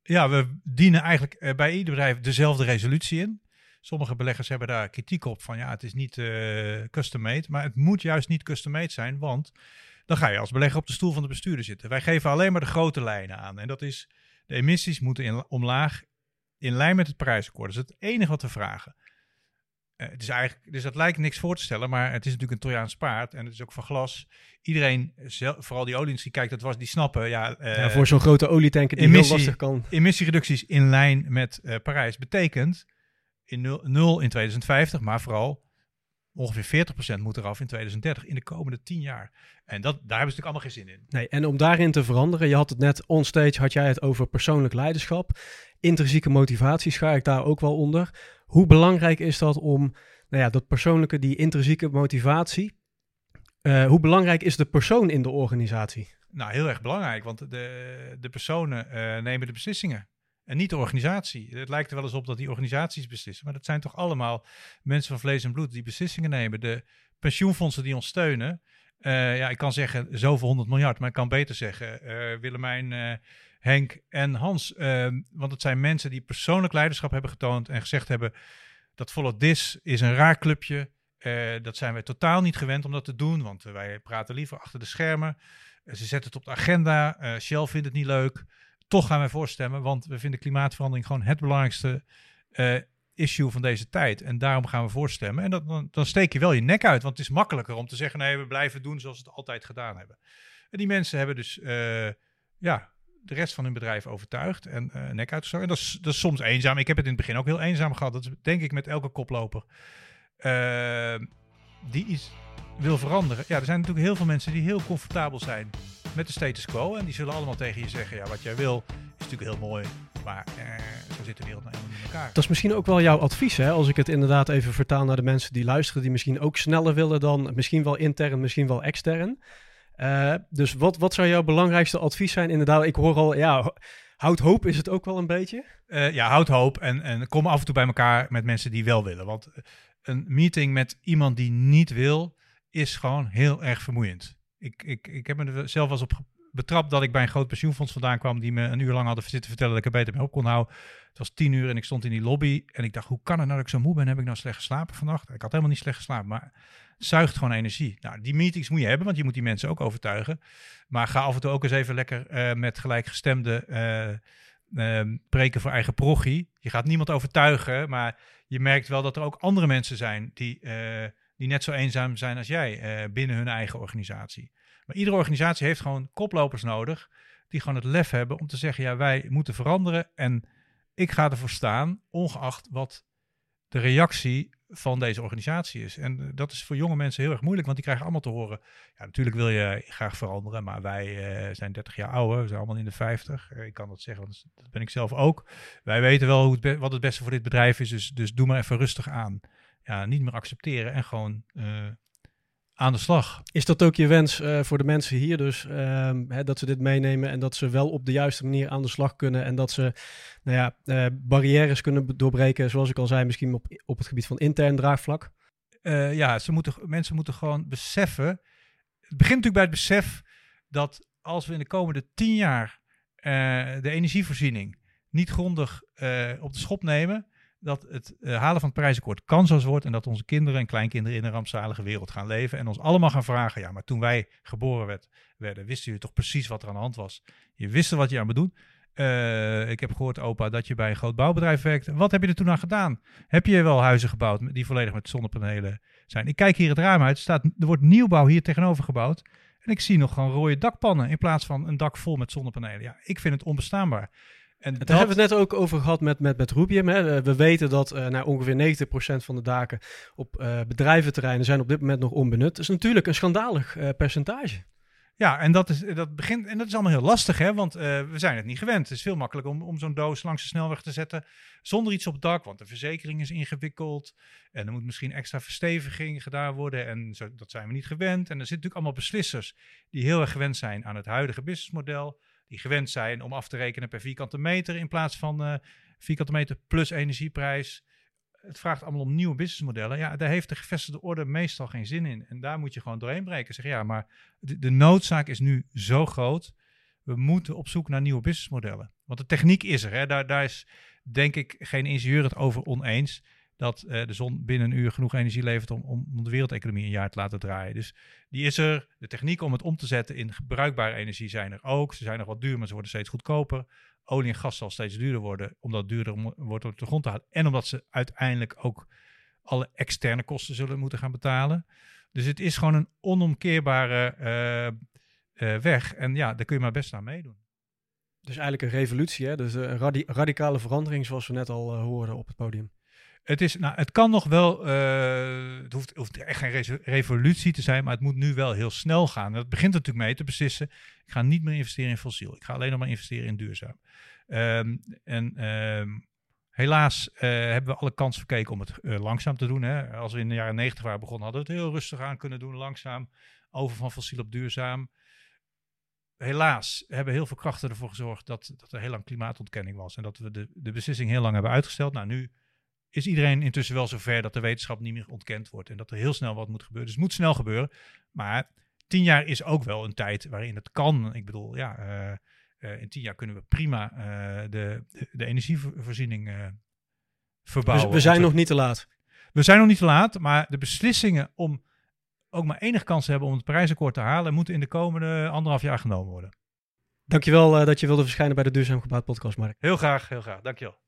Ja, we dienen eigenlijk bij ieder bedrijf dezelfde resolutie in. Sommige beleggers hebben daar kritiek op van ja, het is niet uh, custom made. Maar het moet juist niet custom made zijn, want dan ga je als belegger op de stoel van de bestuurder zitten. Wij geven alleen maar de grote lijnen aan. En dat is, de emissies moeten in, omlaag in lijn met het prijsakkoord. Dat is het enige wat we vragen. Uh, het is eigenlijk, dus dat lijkt niks voor te stellen, maar het is natuurlijk een Trojaans paard en het is ook van glas. Iedereen, vooral die olieindustrie, kijkt dat was, die snappen. Ja, uh, ja voor zo'n grote olietanker die emissie, heel lastig kan. Emissiereducties in lijn met uh, Parijs betekent in nul, in 2050, maar vooral ongeveer 40% moet eraf in 2030, in de komende 10 jaar. En dat, daar hebben ze natuurlijk allemaal geen zin in. Nee, en om daarin te veranderen, je had het net onstage, had jij het over persoonlijk leiderschap. Intrinsieke motivatie schaar ik daar ook wel onder. Hoe belangrijk is dat om, nou ja, dat persoonlijke, die intrinsieke motivatie, uh, hoe belangrijk is de persoon in de organisatie? Nou, heel erg belangrijk, want de, de personen uh, nemen de beslissingen. En niet de organisatie. Het lijkt er wel eens op dat die organisaties beslissen. Maar dat zijn toch allemaal mensen van vlees en bloed die beslissingen nemen. De pensioenfondsen die ons steunen. Uh, ja, ik kan zeggen zoveel honderd miljard. Maar ik kan beter zeggen uh, Willemijn, uh, Henk en Hans. Ehm, want het zijn mensen die persoonlijk leiderschap hebben getoond. En gezegd hebben dat Follow This is een raar clubje. dat zijn wij totaal niet gewend om dat te doen. Want wij praten liever achter de schermen. ze zetten het op de agenda. Shell vindt het niet leuk toch gaan wij voorstemmen, want we vinden klimaatverandering gewoon het belangrijkste uh, issue van deze tijd. En daarom gaan we voorstemmen. En dat, dan, dan, steek je wel je nek uit, want het is makkelijker om te zeggen, nee, we blijven doen zoals we het altijd gedaan hebben. En die mensen hebben dus, uh, ja, de rest van hun bedrijf overtuigd en uh, nek uitgestoken. En dat is, dat is soms eenzaam. Ik heb het in het begin ook heel eenzaam gehad. Dat denk ik met elke koploper. die iets wil veranderen. Ja, er zijn natuurlijk heel veel mensen die heel comfortabel zijn met de status quo. En die zullen allemaal tegen je zeggen, ja, wat jij wil is natuurlijk heel mooi. Maar eh, zo zit de wereld nou helemaal in elkaar. Dat is misschien ook wel jouw advies, hè? Als ik het inderdaad even vertaal naar de mensen die luisteren, die misschien ook sneller willen dan misschien wel intern, misschien wel extern. Uh, dus wat, wat zou jouw belangrijkste advies zijn? Inderdaad, ik hoor al, ja, houd hoop is het ook wel een beetje. Uh, ja, houd hoop en, en kom af en toe bij elkaar met mensen die wel willen. Want een meeting met iemand die niet wil, is gewoon heel erg vermoeiend ik, ik, ik heb me er zelf eens op betrapt dat ik bij een groot pensioenfonds vandaan kwam die me een uur lang hadden zitten vertellen dat ik er beter mee op kon houden. Het was tien uur en ik stond in die lobby en ik dacht, hoe kan het nou dat ik zo moe ben? Heb ik nou slecht geslapen vannacht? Ik had helemaal niet slecht geslapen, maar zuigt gewoon energie. Nou, die meetings moet je hebben, want je moet die mensen ook overtuigen. Maar ga af en toe ook eens even lekker uh, met gelijkgestemde uh, preken voor eigen prochie. Je gaat niemand overtuigen, maar je merkt wel dat er ook andere mensen zijn die die net zo eenzaam zijn als jij uh, binnen hun eigen organisatie. Maar iedere organisatie heeft gewoon koplopers nodig die gewoon het lef hebben om te zeggen, ja, wij moeten veranderen en ik ga ervoor staan, ongeacht wat de reactie van deze organisatie is. En uh, dat is voor jonge mensen heel erg moeilijk, want die krijgen allemaal te horen, ja, natuurlijk wil je graag veranderen, maar wij uh, zijn 30 jaar ouder, we zijn allemaal in de 50. ik kan dat zeggen, want dat ben ik zelf ook. Wij weten wel hoe het wat het beste voor dit bedrijf is, dus, dus doe maar even rustig aan ja, niet meer accepteren en gewoon uh, aan de slag. Is dat ook je wens uh, voor de mensen hier dus, uh, hè, dat ze dit meenemen en dat ze wel op de juiste manier aan de slag kunnen en dat ze nou ja, uh, barrières kunnen doorbreken, zoals ik al zei, misschien op, op het gebied van intern draagvlak? ja, ze moeten, mensen moeten gewoon beseffen, het begint natuurlijk bij het besef dat als we in de komende tien jaar de energievoorziening niet grondig op de schop nemen, dat het uh, halen van het prijzenakkoord kansloos wordt en dat onze kinderen en kleinkinderen in een rampzalige wereld gaan leven en ons allemaal gaan vragen, ja, maar toen wij geboren werd, werden, wisten jullie toch precies wat er aan de hand was? Je wist wat je aan moet doen. Uh, ik heb gehoord, opa, dat je bij een groot bouwbedrijf werkt. Wat heb je er toen aan gedaan? Heb je wel huizen gebouwd die volledig met zonnepanelen zijn? Ik kijk hier het raam uit. Staat, er wordt nieuwbouw hier tegenover gebouwd. En ik zie nog gewoon rode dakpannen in plaats van een dak vol met zonnepanelen. Ja, ik vind het onbestaanbaar. En daar hebben we het net ook over gehad met, met, met Rubium. Hè. We weten dat uh, nou, ongeveer 90% van de daken op uh, bedrijventerreinen zijn op dit moment nog onbenut. Dat is natuurlijk een schandalig uh, percentage. Ja, en dat, is, dat begint, en dat is allemaal heel lastig, hè, want we zijn het niet gewend. Het is veel makkelijker om, om zo'n doos langs de snelweg te zetten zonder iets op het dak, want de verzekering is ingewikkeld en er moet misschien extra versteviging gedaan worden en zo, dat zijn we niet gewend. En er zitten natuurlijk allemaal beslissers die heel erg gewend zijn aan het huidige businessmodel die gewend zijn om af te rekenen per vierkante meter in plaats van uh, vierkante meter plus energieprijs. Het vraagt allemaal om nieuwe businessmodellen. Ja, daar heeft de gevestigde orde meestal geen zin in. En daar moet je gewoon doorheen breken. Zeg ja, maar de, de noodzaak is nu zo groot. We moeten op zoek naar nieuwe businessmodellen. Want de techniek is er. Hè. Daar, daar is denk ik geen ingenieur het over oneens dat uh, de zon binnen een uur genoeg energie levert om, om, de wereldeconomie een jaar te laten draaien. Dus die is er. De techniek om het om te zetten in bruikbare energie zijn er ook. Ze zijn nog wat duur, maar ze worden steeds goedkoper. Olie en gas zal steeds duurder worden, omdat het duurder wordt op de grond te halen. En omdat ze uiteindelijk ook alle externe kosten zullen moeten gaan betalen. Dus het is gewoon een onomkeerbare uh, uh, weg. En ja, daar kun je maar best aan meedoen. Dus eigenlijk een revolutie, hè? dus een radi radicale verandering zoals we net al hoorden op het podium. Het, is, nou, het kan nog wel, uh, het hoeft, echt geen revolutie te zijn, maar het moet nu wel heel snel gaan. dat begint natuurlijk mee te beslissen, ik ga niet meer investeren in fossiel. Ik ga alleen nog maar investeren in duurzaam. Ehm, en ehm, helaas uh, hebben we alle kans verkeken om het uh, langzaam te doen. Hè. Als we in de jaren negentig waren begonnen, hadden we het heel rustig aan kunnen doen, langzaam. Over van fossiel op duurzaam helaas hebben heel veel krachten ervoor gezorgd dat, dat er heel lang klimaatontkenning was. En dat we de, de beslissing heel lang hebben uitgesteld. Nou, nu is iedereen intussen wel zover dat de wetenschap niet meer ontkend wordt. En dat er heel snel wat moet gebeuren. Dus het moet snel gebeuren. Maar tien jaar is ook wel een tijd waarin het kan. Ik bedoel, ja, uh, uh, in tien jaar kunnen we prima uh, de, de, de, energievoorziening verbouwen. Dus we zijn nog niet te laat. We zijn nog niet te laat, maar de beslissingen om ook maar enige kans hebben om het prijsakkoord te halen, moeten in de komende anderhalf jaar genomen worden. Dankjewel uh, dat je wilde verschijnen bij de Duurzaam Gebouwd podcast, Mark. Heel graag, heel graag. Dankjewel.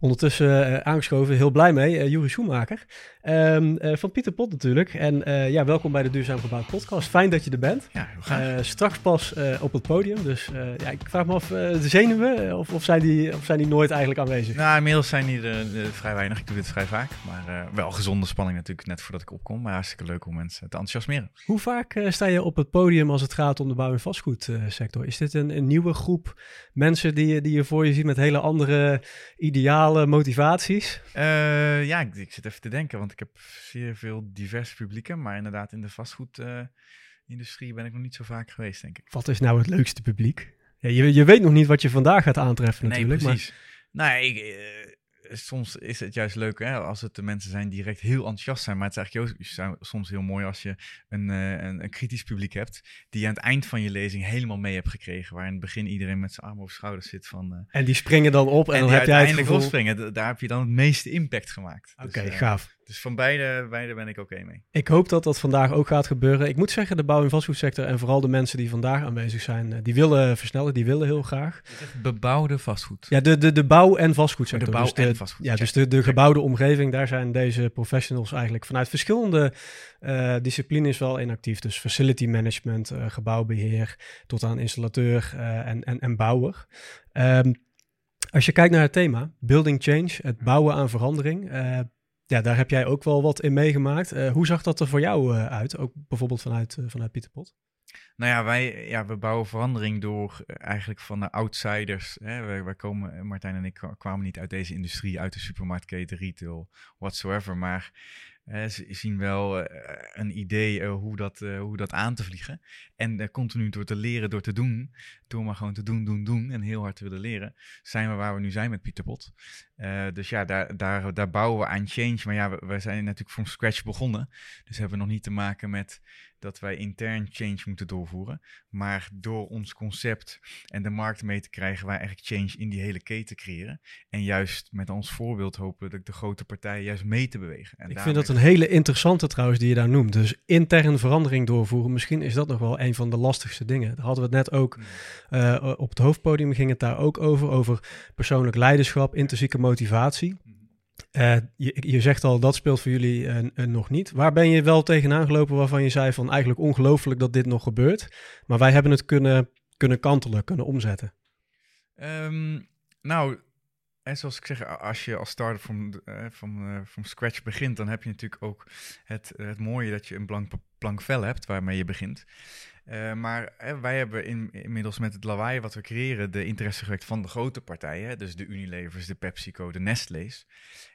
Ondertussen uh, aangeschoven, heel blij mee, uh, Juri Schoenmaker. Um, uh, van Pieter Pot natuurlijk. En ja, welkom bij de Duurzaam Gebouwd podcast. Fijn dat je er bent. Ja, straks pas op het podium. Dus ja, ik vraag me af, de zenuwen, of, of, zijn die, of zijn die nooit eigenlijk aanwezig? Nou, inmiddels zijn die er vrij weinig. Ik doe dit vrij vaak. Maar wel gezonde spanning natuurlijk, net voordat ik opkom. Maar hartstikke leuk om mensen te enthousiasmeren. Hoe vaak sta je op het podium als het gaat om de bouw- en vastgoedsector? Is dit een, een nieuwe groep mensen die, die je voor je ziet met hele andere idealen, motivaties? Uh, ja, ik, ik, zit even te denken, want ik heb zeer veel diverse publieken. Maar inderdaad, in de vastgoedindustrie uh, ben ik nog niet zo vaak geweest, denk ik. Wat is nou het leukste publiek? Ja, je, je weet nog niet wat je vandaag gaat aantreffen natuurlijk. Nee, precies. Maar... Nee, ik, uh, soms is het juist leuk hè, als het de mensen zijn die direct heel enthousiast zijn. Maar het is eigenlijk ook soms heel mooi als je een, uh, een, een, kritisch publiek hebt. Die je aan het eind van je lezing helemaal mee hebt gekregen. Waar in het begin iedereen met zijn armen over schouders zit. Van, uh, en die springen dan op en, en dan heb jij het gevoel... opspringen. Daar heb je dan het meeste impact gemaakt. Oké, okay, dus, uh, gaaf. Dus van beide, beide ben ik oké okay mee. Ik hoop dat dat vandaag ook gaat gebeuren. Ik moet zeggen, de bouw- en vastgoedsector en vooral de mensen die vandaag aanwezig zijn, die willen versnellen, die willen heel graag. Bebouwde vastgoed. Ja, de, de, de bouw- en vastgoedsector. De bouw- dus de, en vastgoed. Ja, dus de, de gebouwde omgeving, daar zijn deze professionals eigenlijk vanuit verschillende uh, disciplines wel in actief. Dus facility management, uh, gebouwbeheer, tot aan installateur uh, en, en, en bouwer. Um, als je kijkt naar het thema, building change, het bouwen aan verandering. Ja, daar heb jij ook wel wat in meegemaakt. Uh, hoe zag dat er voor jou uh, uit? Ook bijvoorbeeld vanuit, uh, vanuit Pieter Pot? Nou ja, wij ja, we bouwen verandering door eigenlijk van de outsiders. Hè. Wij, wij komen, Martijn en ik kwamen niet uit deze industrie, uit de supermarktketen, retail, whatsoever. Maar ze zien wel een idee hoe, dat, hoe dat aan te vliegen. En continu door te leren, door te doen, door maar gewoon te doen, doen, doen en heel hard te willen leren, zijn we waar we nu zijn met Pieter Pot. Uh, dus ja, daar, daar, daar bouwen we aan change. Maar ja, we, we zijn natuurlijk from scratch begonnen. Dus hebben we nog niet te maken met dat wij intern change moeten doorvoeren. Maar door ons concept en de markt mee te krijgen, wij eigenlijk change in die hele keten creëren. En juist met ons voorbeeld hopen dat de grote partijen juist mee te bewegen. En Ik vind dat een hele interessante trouwens die je daar noemt. Dus intern verandering doorvoeren. Misschien is dat nog wel een van de lastigste dingen. Daar hadden we het net ook uh, op het hoofdpodium ging het daar ook over. Over persoonlijk leiderschap, intrinsieke motivatie. Uh, je, je, zegt al, dat speelt voor jullie uh, nog niet. Waar ben je wel tegenaan gelopen waarvan je zei van eigenlijk ongelooflijk dat dit nog gebeurt. Maar wij hebben het kunnen, kunnen kantelen, kunnen omzetten. Um, nou, en zoals ik zeg, als je als starter van, van, van scratch begint, dan heb je natuurlijk ook het, het mooie dat je een blank, blank vel hebt waarmee je begint. Uh, maar hè, wij hebben in, inmiddels met het lawaai wat we creëren de interesse gewekt van de grote partijen. Dus de Unilevers, de PepsiCo, de Nestle's.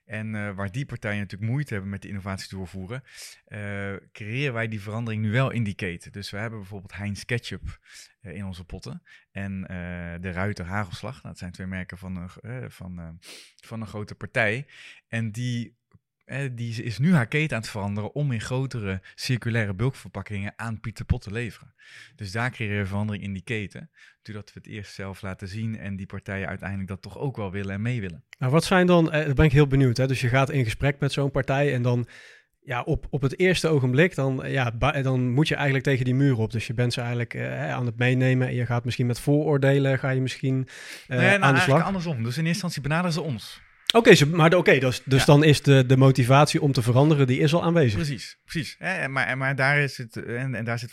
En uh, waar die partijen natuurlijk moeite hebben met de innovatie doorvoeren, uh, creëren wij die verandering nu wel in die keten. Dus we hebben bijvoorbeeld Heinz Ketchup in onze potten en de Ruiter Hagelslag. Nou, dat zijn twee merken van een, van, van een grote partij. En die die is nu haar keten aan het veranderen om in grotere circulaire bulkverpakkingen aan Pieter Pot te leveren. Dus daar creëren we verandering in die keten, doordat we het eerst zelf laten zien en die partijen uiteindelijk dat toch ook wel willen en mee willen. Nou, wat zijn dan, eh, daar ben ik heel benieuwd, hè? dus je gaat in gesprek met zo'n partij en dan ja, op, op het eerste ogenblik, dan, ja, dan moet je eigenlijk tegen die muur op. Dus je bent ze eigenlijk eh, aan het meenemen en je gaat misschien met vooroordelen, ga je misschien nee, nou, aan de slag. andersom. Dus in eerste instantie benaderen ze ons. Oké, okay, maar oké, dus, dus ja. dan is de, de motivatie om te veranderen, die is al aanwezig. Precies, precies. Hè? Maar, maar daar is het, en, en daar zit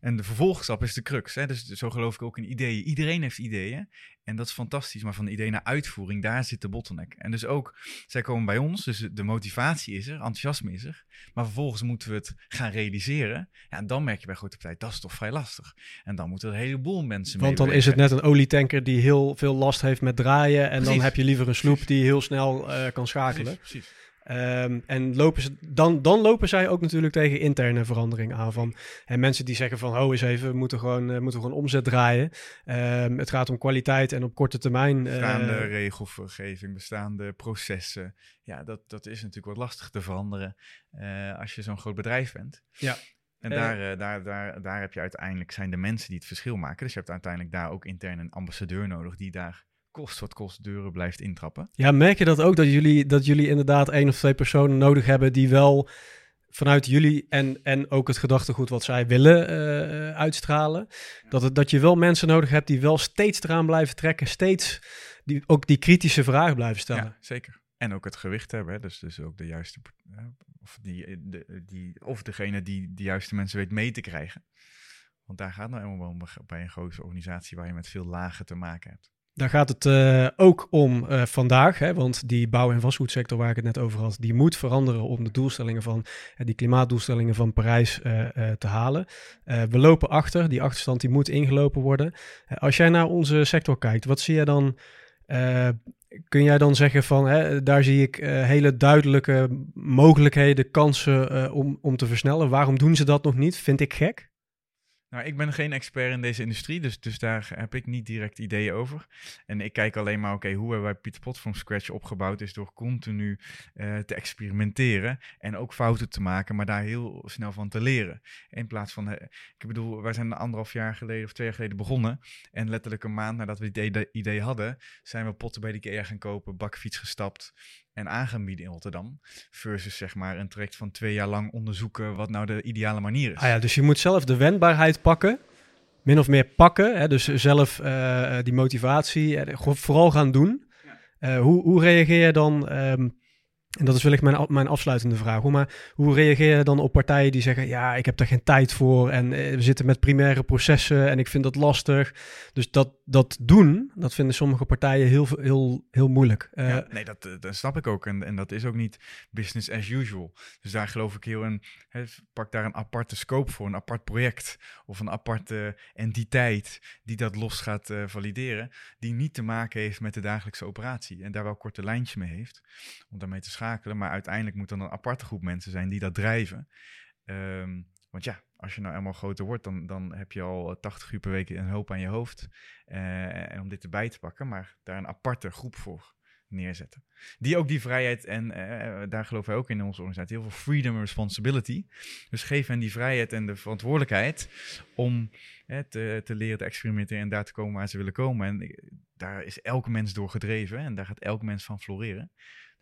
en de vervolgstap is de crux. Hè? Dus zo geloof ik ook in ideeën. Iedereen heeft ideeën. En dat is fantastisch, maar van idee naar uitvoering, daar zit de bottleneck. En dus ook, zij komen bij ons, dus de motivatie is er, enthousiasme is er. Maar vervolgens moeten we het gaan realiseren. Ja, en dan merk je bij grote partijen, dat is toch vrij lastig. En dan moeten er een heleboel mensen Want dan is het net een olietanker die heel veel last heeft met draaien. En dan heb je liever een sloep die heel snel uh, kan schakelen. Precies, precies. Ehm, en lopen ze, dan, dan lopen zij ook natuurlijk tegen interne verandering aan. Van, en mensen die zeggen van, oh eens even, we moeten gewoon, uh, moeten gewoon omzet draaien. Um, het gaat om kwaliteit en op korte termijn. Uh, bestaande regelgeving, bestaande processen. Ja, dat, dat is natuurlijk wat lastig te veranderen uh, als je zo'n groot bedrijf bent. Ja. En daar, daar, daar, daar heb je uiteindelijk, zijn de mensen die het verschil maken. Dus je hebt uiteindelijk daar ook intern een ambassadeur nodig die daar kost wat kost deuren blijft intrappen. Ja, merk je dat ook dat jullie, dat jullie inderdaad één of twee personen nodig hebben die wel vanuit jullie en, en ook het gedachtegoed wat zij willen uh, uitstralen. Dat, het, dat je wel mensen nodig hebt die wel steeds eraan blijven trekken, steeds die, ook die kritische vragen blijven stellen. Ja, zeker. En ook het gewicht hebben, hè? Dus, dus ook de juiste, of, die, de, die, of degene die de juiste mensen weet mee te krijgen. Want daar gaat nou eenmaal om bij een grote organisatie waar je met veel lagen te maken hebt. Daar gaat het uh, ook om uh, vandaag, hè, want die bouw- en vastgoedsector waar ik het net over had, die moet veranderen om de doelstellingen van uh, die klimaatdoelstellingen van Parijs te halen. we lopen achter, die achterstand die moet ingelopen worden. als jij naar onze sector kijkt, wat zie je dan? kun jij dan zeggen van, hè, daar zie ik hele duidelijke mogelijkheden, kansen om, om te versnellen. Waarom doen ze dat nog niet? Vind ik gek. Nou, ik ben geen expert in deze industrie, dus, dus daar heb ik niet direct ideeën over. En ik kijk alleen maar, oké, hoe hebben wij Pieter Pot from scratch opgebouwd, is door continu uh, te experimenteren en ook fouten te maken, maar daar heel snel van te leren. In plaats van, uh, ik bedoel, wij zijn anderhalf jaar geleden of twee jaar geleden begonnen en letterlijk een maand nadat we dit idee, idee hadden, zijn we potten bij de IKEA gaan kopen, bakfiets gestapt, en aan in Rotterdam. Versus zeg maar een traject van twee jaar lang onderzoeken wat nou de ideale manier is. Ah ja, dus je moet zelf de wendbaarheid pakken. Min of meer pakken. Hè? Dus zelf uh, die motivatie uh, vooral gaan doen. Uh, hoe, hoe reageer je dan um, en dat is wellicht mijn, mijn afsluitende vraag. Maar hoe reageer je dan op partijen die zeggen: Ja, ik heb daar geen tijd voor. En eh, we zitten met primaire processen en ik vind dat lastig. Dus dat, dat doen, dat vinden sommige partijen heel, heel, heel moeilijk. Uh, ja, nee, dat, eh, dat snap ik ook. En, en dat is ook niet business as usual. Dus daar geloof ik heel in. Hè, pak daar een aparte scope voor, een apart project. Of een aparte entiteit die dat los gaat valideren. Die niet te maken heeft met de dagelijkse operatie. En daar wel korte lijntjes mee heeft. Om daarmee te Maar uiteindelijk moet dan een aparte groep mensen zijn die dat drijven. Um, want ja, als je nou eenmaal groter wordt, dan, dan heb je al 80 uur per week een hoop aan je hoofd. Uh, en om dit erbij te pakken, maar daar een aparte groep voor neerzetten. Die ook die vrijheid, en uh, daar geloven wij ook in onze organisatie, heel veel freedom en responsibility. Dus geef hen die vrijheid en de verantwoordelijkheid om te, te leren te experimenteren en daar te komen waar ze willen komen. En daar is elke mens door gedreven en daar gaat elk mens van floreren.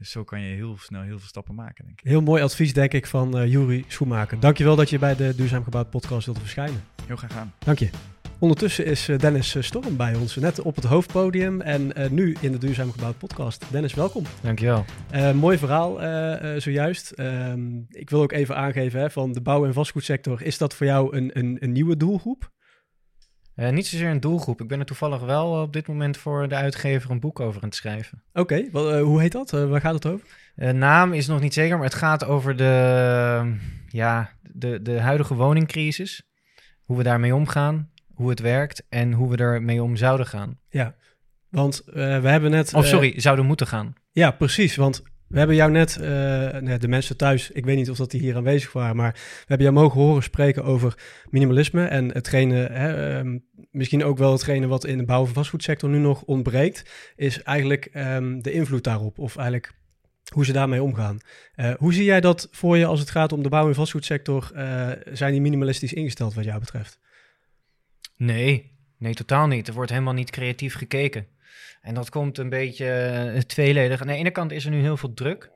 Dus zo kan je heel snel heel veel stappen maken, denk ik. Heel mooi advies, denk ik, van uh, Juri Schoenmaker. Dankjewel dat je bij de Duurzaam Gebouwd podcast wilde verschijnen. Heel graag gedaan. Dank je. Ondertussen is eh, Dennis eh, Storm bij ons, net op het hoofdpodium en uh, nu in de Duurzaam Gebouwd podcast. Dennis, welkom. Dankjewel. Uh, mooi verhaal uh, zojuist. Ehm, ik wil ook even aangeven hè, van de bouw- en vastgoedsector. Is dat voor jou een, een, een nieuwe doelgroep? Uh, niet zozeer een doelgroep. Ik ben er toevallig wel op dit moment voor de uitgever een boek over aan het schrijven. Oké, okay, uh, hoe heet dat? Uh, waar gaat het over? naam is nog niet zeker, maar het gaat over de, ja, de, de huidige woningcrisis. Hoe we daarmee omgaan, hoe het werkt en hoe we ermee om zouden gaan. Ja, want we hebben net... Of sorry, zouden moeten gaan. Ja, precies. Want we hebben jou net, uh, de mensen thuis, ik weet niet of dat die hier aanwezig waren, maar we hebben jou mogen horen spreken over minimalisme en hetgene, hè, um, misschien ook wel hetgene wat in de bouw- en vastgoedsector nu nog ontbreekt, is eigenlijk um, de invloed daarop, of eigenlijk hoe ze daarmee omgaan. Uh, hoe zie jij dat voor je als het gaat om de bouw- en vastgoedsector? Uh, zijn die minimalistisch ingesteld wat jou betreft? Nee, nee, totaal niet. Er wordt helemaal niet creatief gekeken. En dat komt een beetje uh, tweeledig. Aan de ene kant is er nu heel veel druk.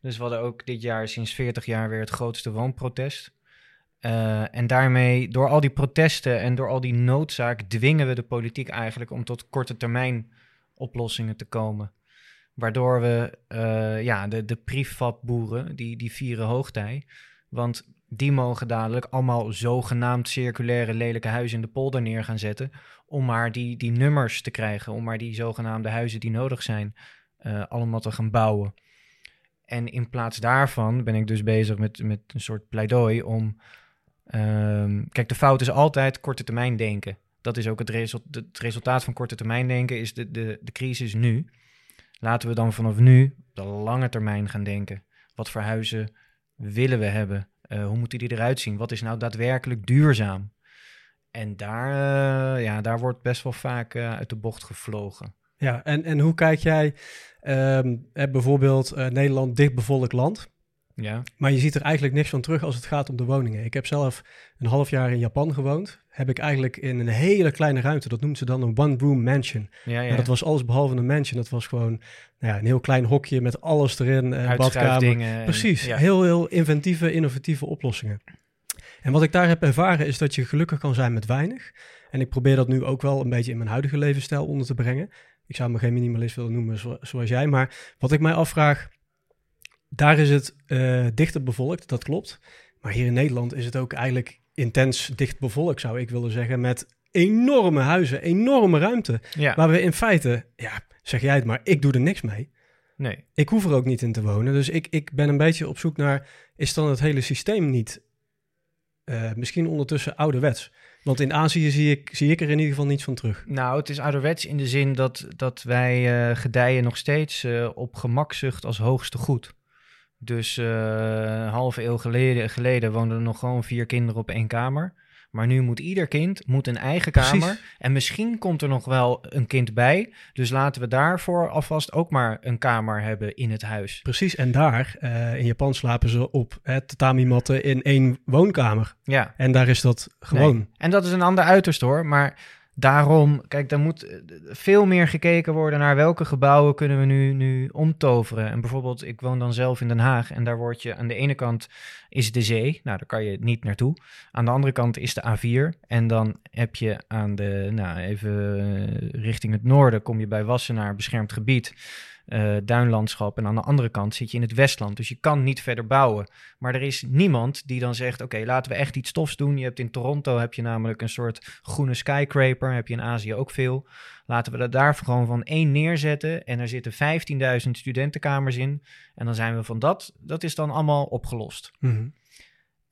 Dus we hadden ook dit jaar sinds 40 jaar weer het grootste woonprotest. Uh, en daarmee, door al die protesten en door al die noodzaak, dwingen we de politiek eigenlijk om tot korte termijn oplossingen te komen. Waardoor we, uh, ja, de, de privatboeren, die, die vieren hoogtij. Want die mogen dadelijk allemaal zogenaamd circulaire lelijke huizen in de polder neer gaan zetten. Om maar die, die nummers te krijgen, om maar die zogenaamde huizen die nodig zijn, uh, allemaal te gaan bouwen. En in plaats daarvan ben ik dus bezig met, met een soort pleidooi om. Um, kijk, de fout is altijd korte termijn denken. Dat is ook het, het resultaat van korte termijn denken, is de, de, de crisis nu. Laten we dan vanaf nu op de lange termijn gaan denken. Wat voor huizen willen we hebben? Uh, hoe moeten die eruit zien? Wat is nou daadwerkelijk duurzaam? En daar, uh, ja, daar wordt best wel vaak uh, uit de bocht gevlogen. Ja, en, en hoe kijk jij um, bijvoorbeeld Nederland dichtbevolkt land? Ja. Maar je ziet er eigenlijk niks van terug als het gaat om de woningen. Ik heb zelf een half jaar in Japan gewoond. Heb ik eigenlijk in een hele kleine ruimte, dat noemt ze dan een one-room mansion. Ja, ja. Maar dat was alles behalve een mansion. Dat was gewoon nou ja, een heel klein hokje met alles erin. Uh, badkamer. Precies, ja. heel, heel inventieve, innovatieve oplossingen. En wat ik daar heb ervaren is dat je gelukkig kan zijn met weinig. En ik probeer dat nu ook wel een beetje in mijn huidige levensstijl onder te brengen. Ik zou me geen minimalist willen noemen zoals jij. Maar wat ik mij afvraag, daar is het uh, dichter bevolkt, dat klopt. Maar hier in Nederland is het ook eigenlijk intens dicht bevolkt, zou ik willen zeggen, met enorme huizen, enorme ruimte. Ja. Waar we in feite, ja, zeg jij het maar, ik doe er niks mee. Nee. Ik hoef er ook niet in te wonen. Dus ik, ik ben een beetje op zoek naar, is dan het hele systeem niet uh, misschien ondertussen ouderwets? Want in Azië zie ik, zie ik er in ieder geval niets van terug. Nou, het is ouderwets in de zin dat, dat wij uh, gedijen nog steeds uh, op gemakzucht als hoogste goed. Dus uh, een halve eeuw geleden, geleden woonden er nog gewoon vier kinderen op één kamer. Maar nu moet ieder kind moet een eigen kamer. Precies. En misschien komt er nog wel een kind bij. Dus laten we daarvoor alvast ook maar een kamer hebben in het huis. Precies, en daar uh, in Japan slapen ze op hè, tatami-matten in één woonkamer. Ja. En daar is dat gewoon. Nee. En dat is een ander uiterst hoor. Maar daarom, kijk, daar moet veel meer gekeken worden naar welke gebouwen kunnen we nu, nu omtoveren. En bijvoorbeeld, ik woon dan zelf in Den Haag en daar word je aan de ene kant is de zee, nou daar kan je niet naartoe. Aan de andere kant is de A4 en dan heb je aan de, nou even richting het noorden kom je bij Wassenaar, beschermd gebied uh, duinlandschap. En aan de andere kant zit je in het Westland. Dus je kan niet verder bouwen. Maar er is niemand die dan zegt: Oké, laten we echt iets stofs doen. Je hebt in Toronto heb je namelijk een soort groene skyscraper. Heb je in Azië ook veel. Laten we dat daar gewoon van één neerzetten. En er zitten 15.000 studentenkamers in. En dan zijn we van dat. Dat is dan allemaal opgelost. -hmm.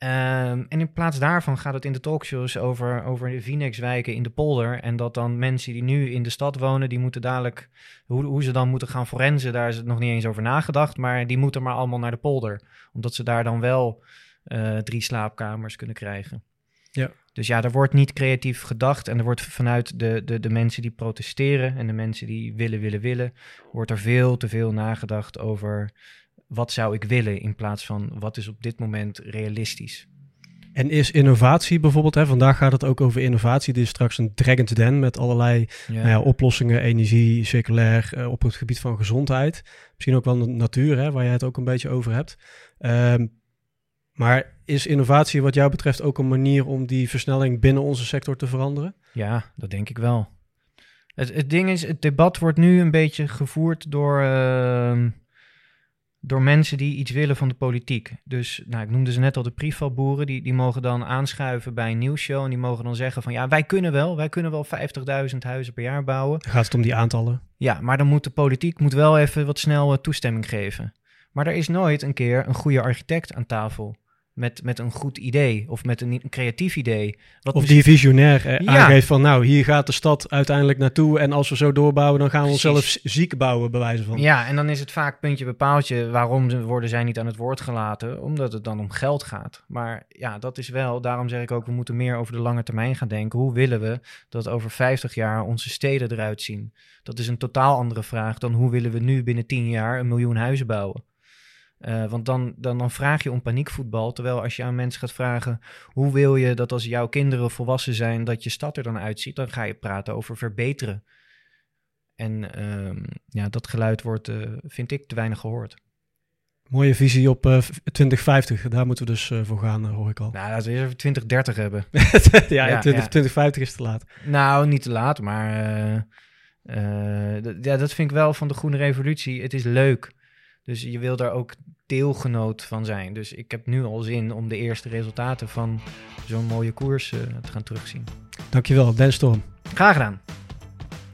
Um, en in plaats daarvan gaat het in de talkshows over, over de Phoenix-wijken in de polder. En dat dan mensen die nu in de stad wonen, die moeten dadelijk, hoe, hoe ze dan moeten gaan forensen, daar is het nog niet eens over nagedacht. Maar die moeten maar allemaal naar de polder. Omdat ze daar dan wel uh, drie slaapkamers kunnen krijgen. Ja. Dus ja, er wordt niet creatief gedacht. En er wordt vanuit de, de, de mensen die protesteren en de mensen die willen, willen, willen, wordt er veel te veel nagedacht over wat zou ik willen in plaats van wat is op dit moment realistisch. En is innovatie bijvoorbeeld, hè, vandaag gaat het ook over innovatie. Dit is straks een Dragon's Den met allerlei ja. Nou ja, oplossingen, energie, circulair, uh, op het gebied van gezondheid. Misschien ook wel de natuur, hè, waar jij het ook een beetje over hebt. Um, maar is innovatie wat jou betreft ook een manier om die versnelling binnen onze sector te veranderen? Ja, dat denk ik wel. Het, het ding is, het debat wordt nu een beetje gevoerd door... Uh, door mensen die iets willen van de politiek. Dus nou, ik noemde ze net al de prefabboeren, die, die mogen dan aanschuiven bij een nieuwsshow en die mogen dan zeggen van ja, wij kunnen wel, wij kunnen wel 50.000 huizen per jaar bouwen. Gaat het om die aantallen? Ja, maar dan moet de politiek moet wel even wat snel uh, toestemming geven. Maar er is nooit een keer een goede architect aan tafel met, met een goed idee of met een, een creatief idee. Wat of die visionair eh, ja. aangeeft van nou, hier gaat de stad uiteindelijk naartoe en als we zo doorbouwen, dan gaan we onszelf ziek bouwen, bij wijze van. Ja, en dan is het vaak puntje bepaaltje waarom worden zij niet aan het woord gelaten, omdat het dan om geld gaat. Maar ja, dat is wel, daarom zeg ik ook, we moeten meer over de lange termijn gaan denken. Hoe willen we dat over 50 jaar onze steden eruit zien? Dat is een totaal andere vraag dan hoe willen we nu binnen 10 jaar een miljoen huizen bouwen? Uh, want dan, dan, dan vraag je om paniekvoetbal. Terwijl als je aan mensen gaat vragen: hoe wil je dat als jouw kinderen volwassen zijn, dat je stad er dan uitziet, dan ga je praten over verbeteren. En uh, ja, dat geluid wordt, uh, vind ik, te weinig gehoord. Mooie visie op 2050. Daar moeten we dus voor gaan, hoor ik al. Nou, laten we eens even 2030 hebben. ja, ja, 20, ja, 2050 is te laat. Nou, niet te laat, maar ja, dat vind ik wel van de groene revolutie. Het is leuk dus je wil daar ook deelgenoot van zijn. Dus ik heb nu al zin om de eerste resultaten van zo'n mooie koers uh, te gaan terugzien. Dankjewel, Den Storm. Graag gedaan.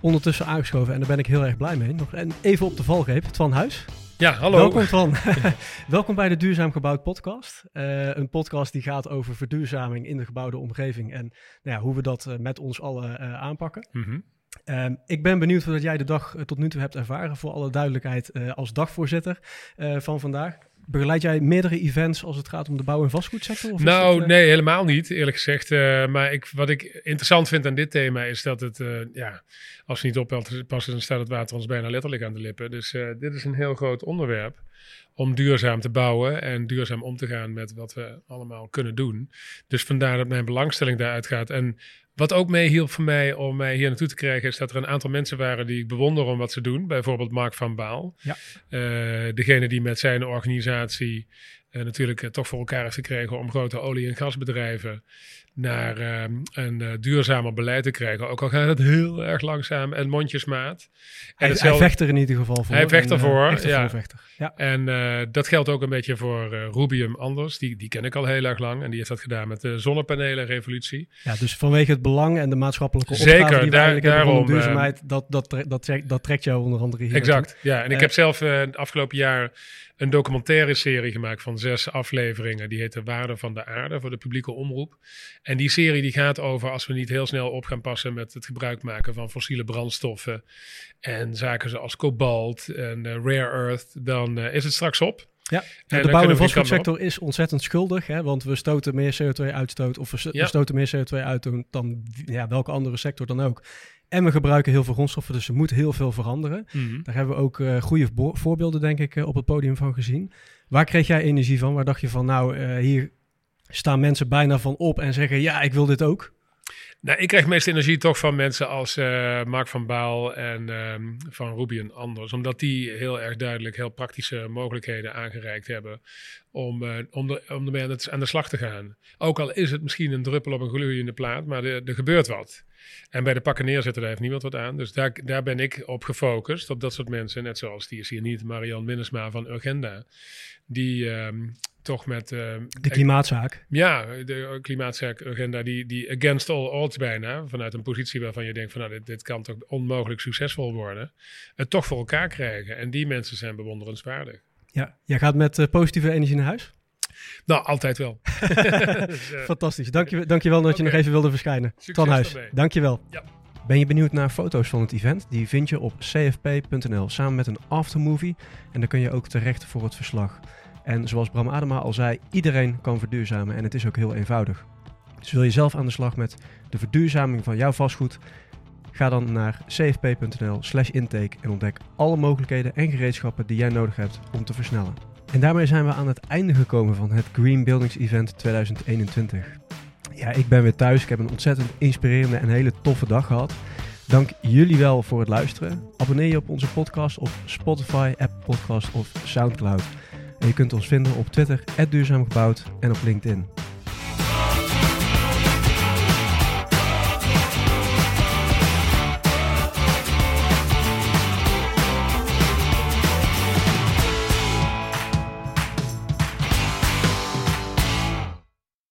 Ondertussen aangeschoven en daar ben ik heel erg blij mee. Nog even op de valreep, Twan Huis. Ja, hallo. Welkom Twan. Welkom bij de Duurzaam Gebouwd podcast. Uh, een podcast die gaat over verduurzaming in de gebouwde omgeving en nou ja, hoe we dat uh, met ons allen uh, aanpakken. Mm -hmm. Um, ik ben benieuwd dat jij de dag tot nu toe hebt ervaren, voor alle duidelijkheid, als dagvoorzitter van vandaag. Begeleid jij meerdere events als het gaat om de bouw- en vastgoedsector? Of nou, het, nee, helemaal niet, eerlijk gezegd. Maar ik, wat ik interessant vind aan dit thema is dat het, ja, als we niet oppassen, dan staat het water ons bijna letterlijk aan de lippen. Dus dit is een heel groot onderwerp om duurzaam te bouwen en duurzaam om te gaan met wat we allemaal kunnen doen. Dus vandaar dat mijn belangstelling daaruit gaat. En wat ook meehielp voor mij om mij hier naartoe te krijgen, is dat er een aantal mensen waren die ik bewonder om wat ze doen. Bijvoorbeeld Mark van Baal. Ja. Uh, degene die met zijn organisatie uh, natuurlijk uh, toch voor elkaar heeft gekregen om grote olie- en gasbedrijven naar uh, een uh, duurzamer beleid te krijgen. Ook al gaat het heel erg langzaam en mondjesmaat. En hij, hij vecht er in ieder geval voor. Hij vecht ervoor, uh, ja. En dat geldt ook een beetje voor Rubium Anders. Die, die ken ik al heel erg lang. En die heeft dat gedaan met de zonnepanelen-revolutie. Ja, dus vanwege het belang en de maatschappelijke opgave Zeker, die daar, daarom, duurzaamheid, dat, dat, dat, dat, trekt, dat trekt jou onder andere hier Exact, ja. En ik heb zelf het afgelopen jaar een documentaire serie gemaakt van zes afleveringen. Die heet De Waarde van de Aarde voor de publieke omroep. En die serie die gaat over als we niet heel snel op gaan passen met het gebruik maken van fossiele brandstoffen. En zaken zoals kobalt en uh, rare earth, dan uh, is het straks op. Ja, en de bouw- en vastgoedsector is ontzettend schuldig, hè, want we stoten meer CO2-uitstoot of we, ja. stoten meer CO2 uit dan, dan ja, welke andere sector dan ook. En we gebruiken heel veel grondstoffen, dus er moet heel veel veranderen. Mm -hmm. Daar hebben we ook uh, goede voorbeelden, denk ik, uh, op het podium van gezien. Waar kreeg jij energie van? Waar dacht je van, nou, uh, hier staan mensen bijna van op en zeggen, ja, ik wil dit ook? Nou, ik krijg meest energie toch van mensen als uh, Mark van Baal en um, van Ruby Anders. Omdat die heel erg duidelijk heel praktische mogelijkheden aangereikt hebben om, uh, om, de, om ermee aan aan de slag te gaan. Ook al is het misschien een druppel op een gloeiende plaat, maar er, gebeurt wat. En bij de pakken neerzetten, daar heeft niemand wat aan. Dus daar, daar ben ik op gefocust, op dat soort mensen. Net zoals die is hier niet, Marian Minnesma van Urgenda. Die um, toch met... Uh, de klimaatzaak. Ja, de klimaatzaak-agenda die, die against all odds bijna, vanuit een positie waarvan je denkt van nou, dit, dit kan toch onmogelijk succesvol worden, het toch voor elkaar krijgen. En die mensen zijn bewonderenswaardig. Ja, jij gaat met uh, positieve energie naar huis? Nou, altijd wel. dus, uh, Fantastisch. Dank je, dank je wel dat okay. je nog even wilde verschijnen. Tan Huis, dank je wel. Ja. Ben je benieuwd naar foto's van het event? Die vind je op cfp.nl samen met een aftermovie. En dan kun je ook terecht voor het verslag. En zoals Bram Adema al zei, iedereen kan verduurzamen en het is ook heel eenvoudig. Dus wil je zelf aan de slag met de verduurzaming van jouw vastgoed? Ga dan naar cfp.nl slash intake en ontdek alle mogelijkheden en gereedschappen die jij nodig hebt om te versnellen. En daarmee zijn we aan het einde gekomen van het Green Buildings Event 2021. Ja, ik ben weer thuis. Ik heb een ontzettend inspirerende en hele toffe dag gehad. Dank jullie wel voor het luisteren. Abonneer je op onze podcast op Spotify, Apple Podcast of Soundcloud. En je kunt ons vinden op Twitter, @duurzaamgebouwd en op LinkedIn.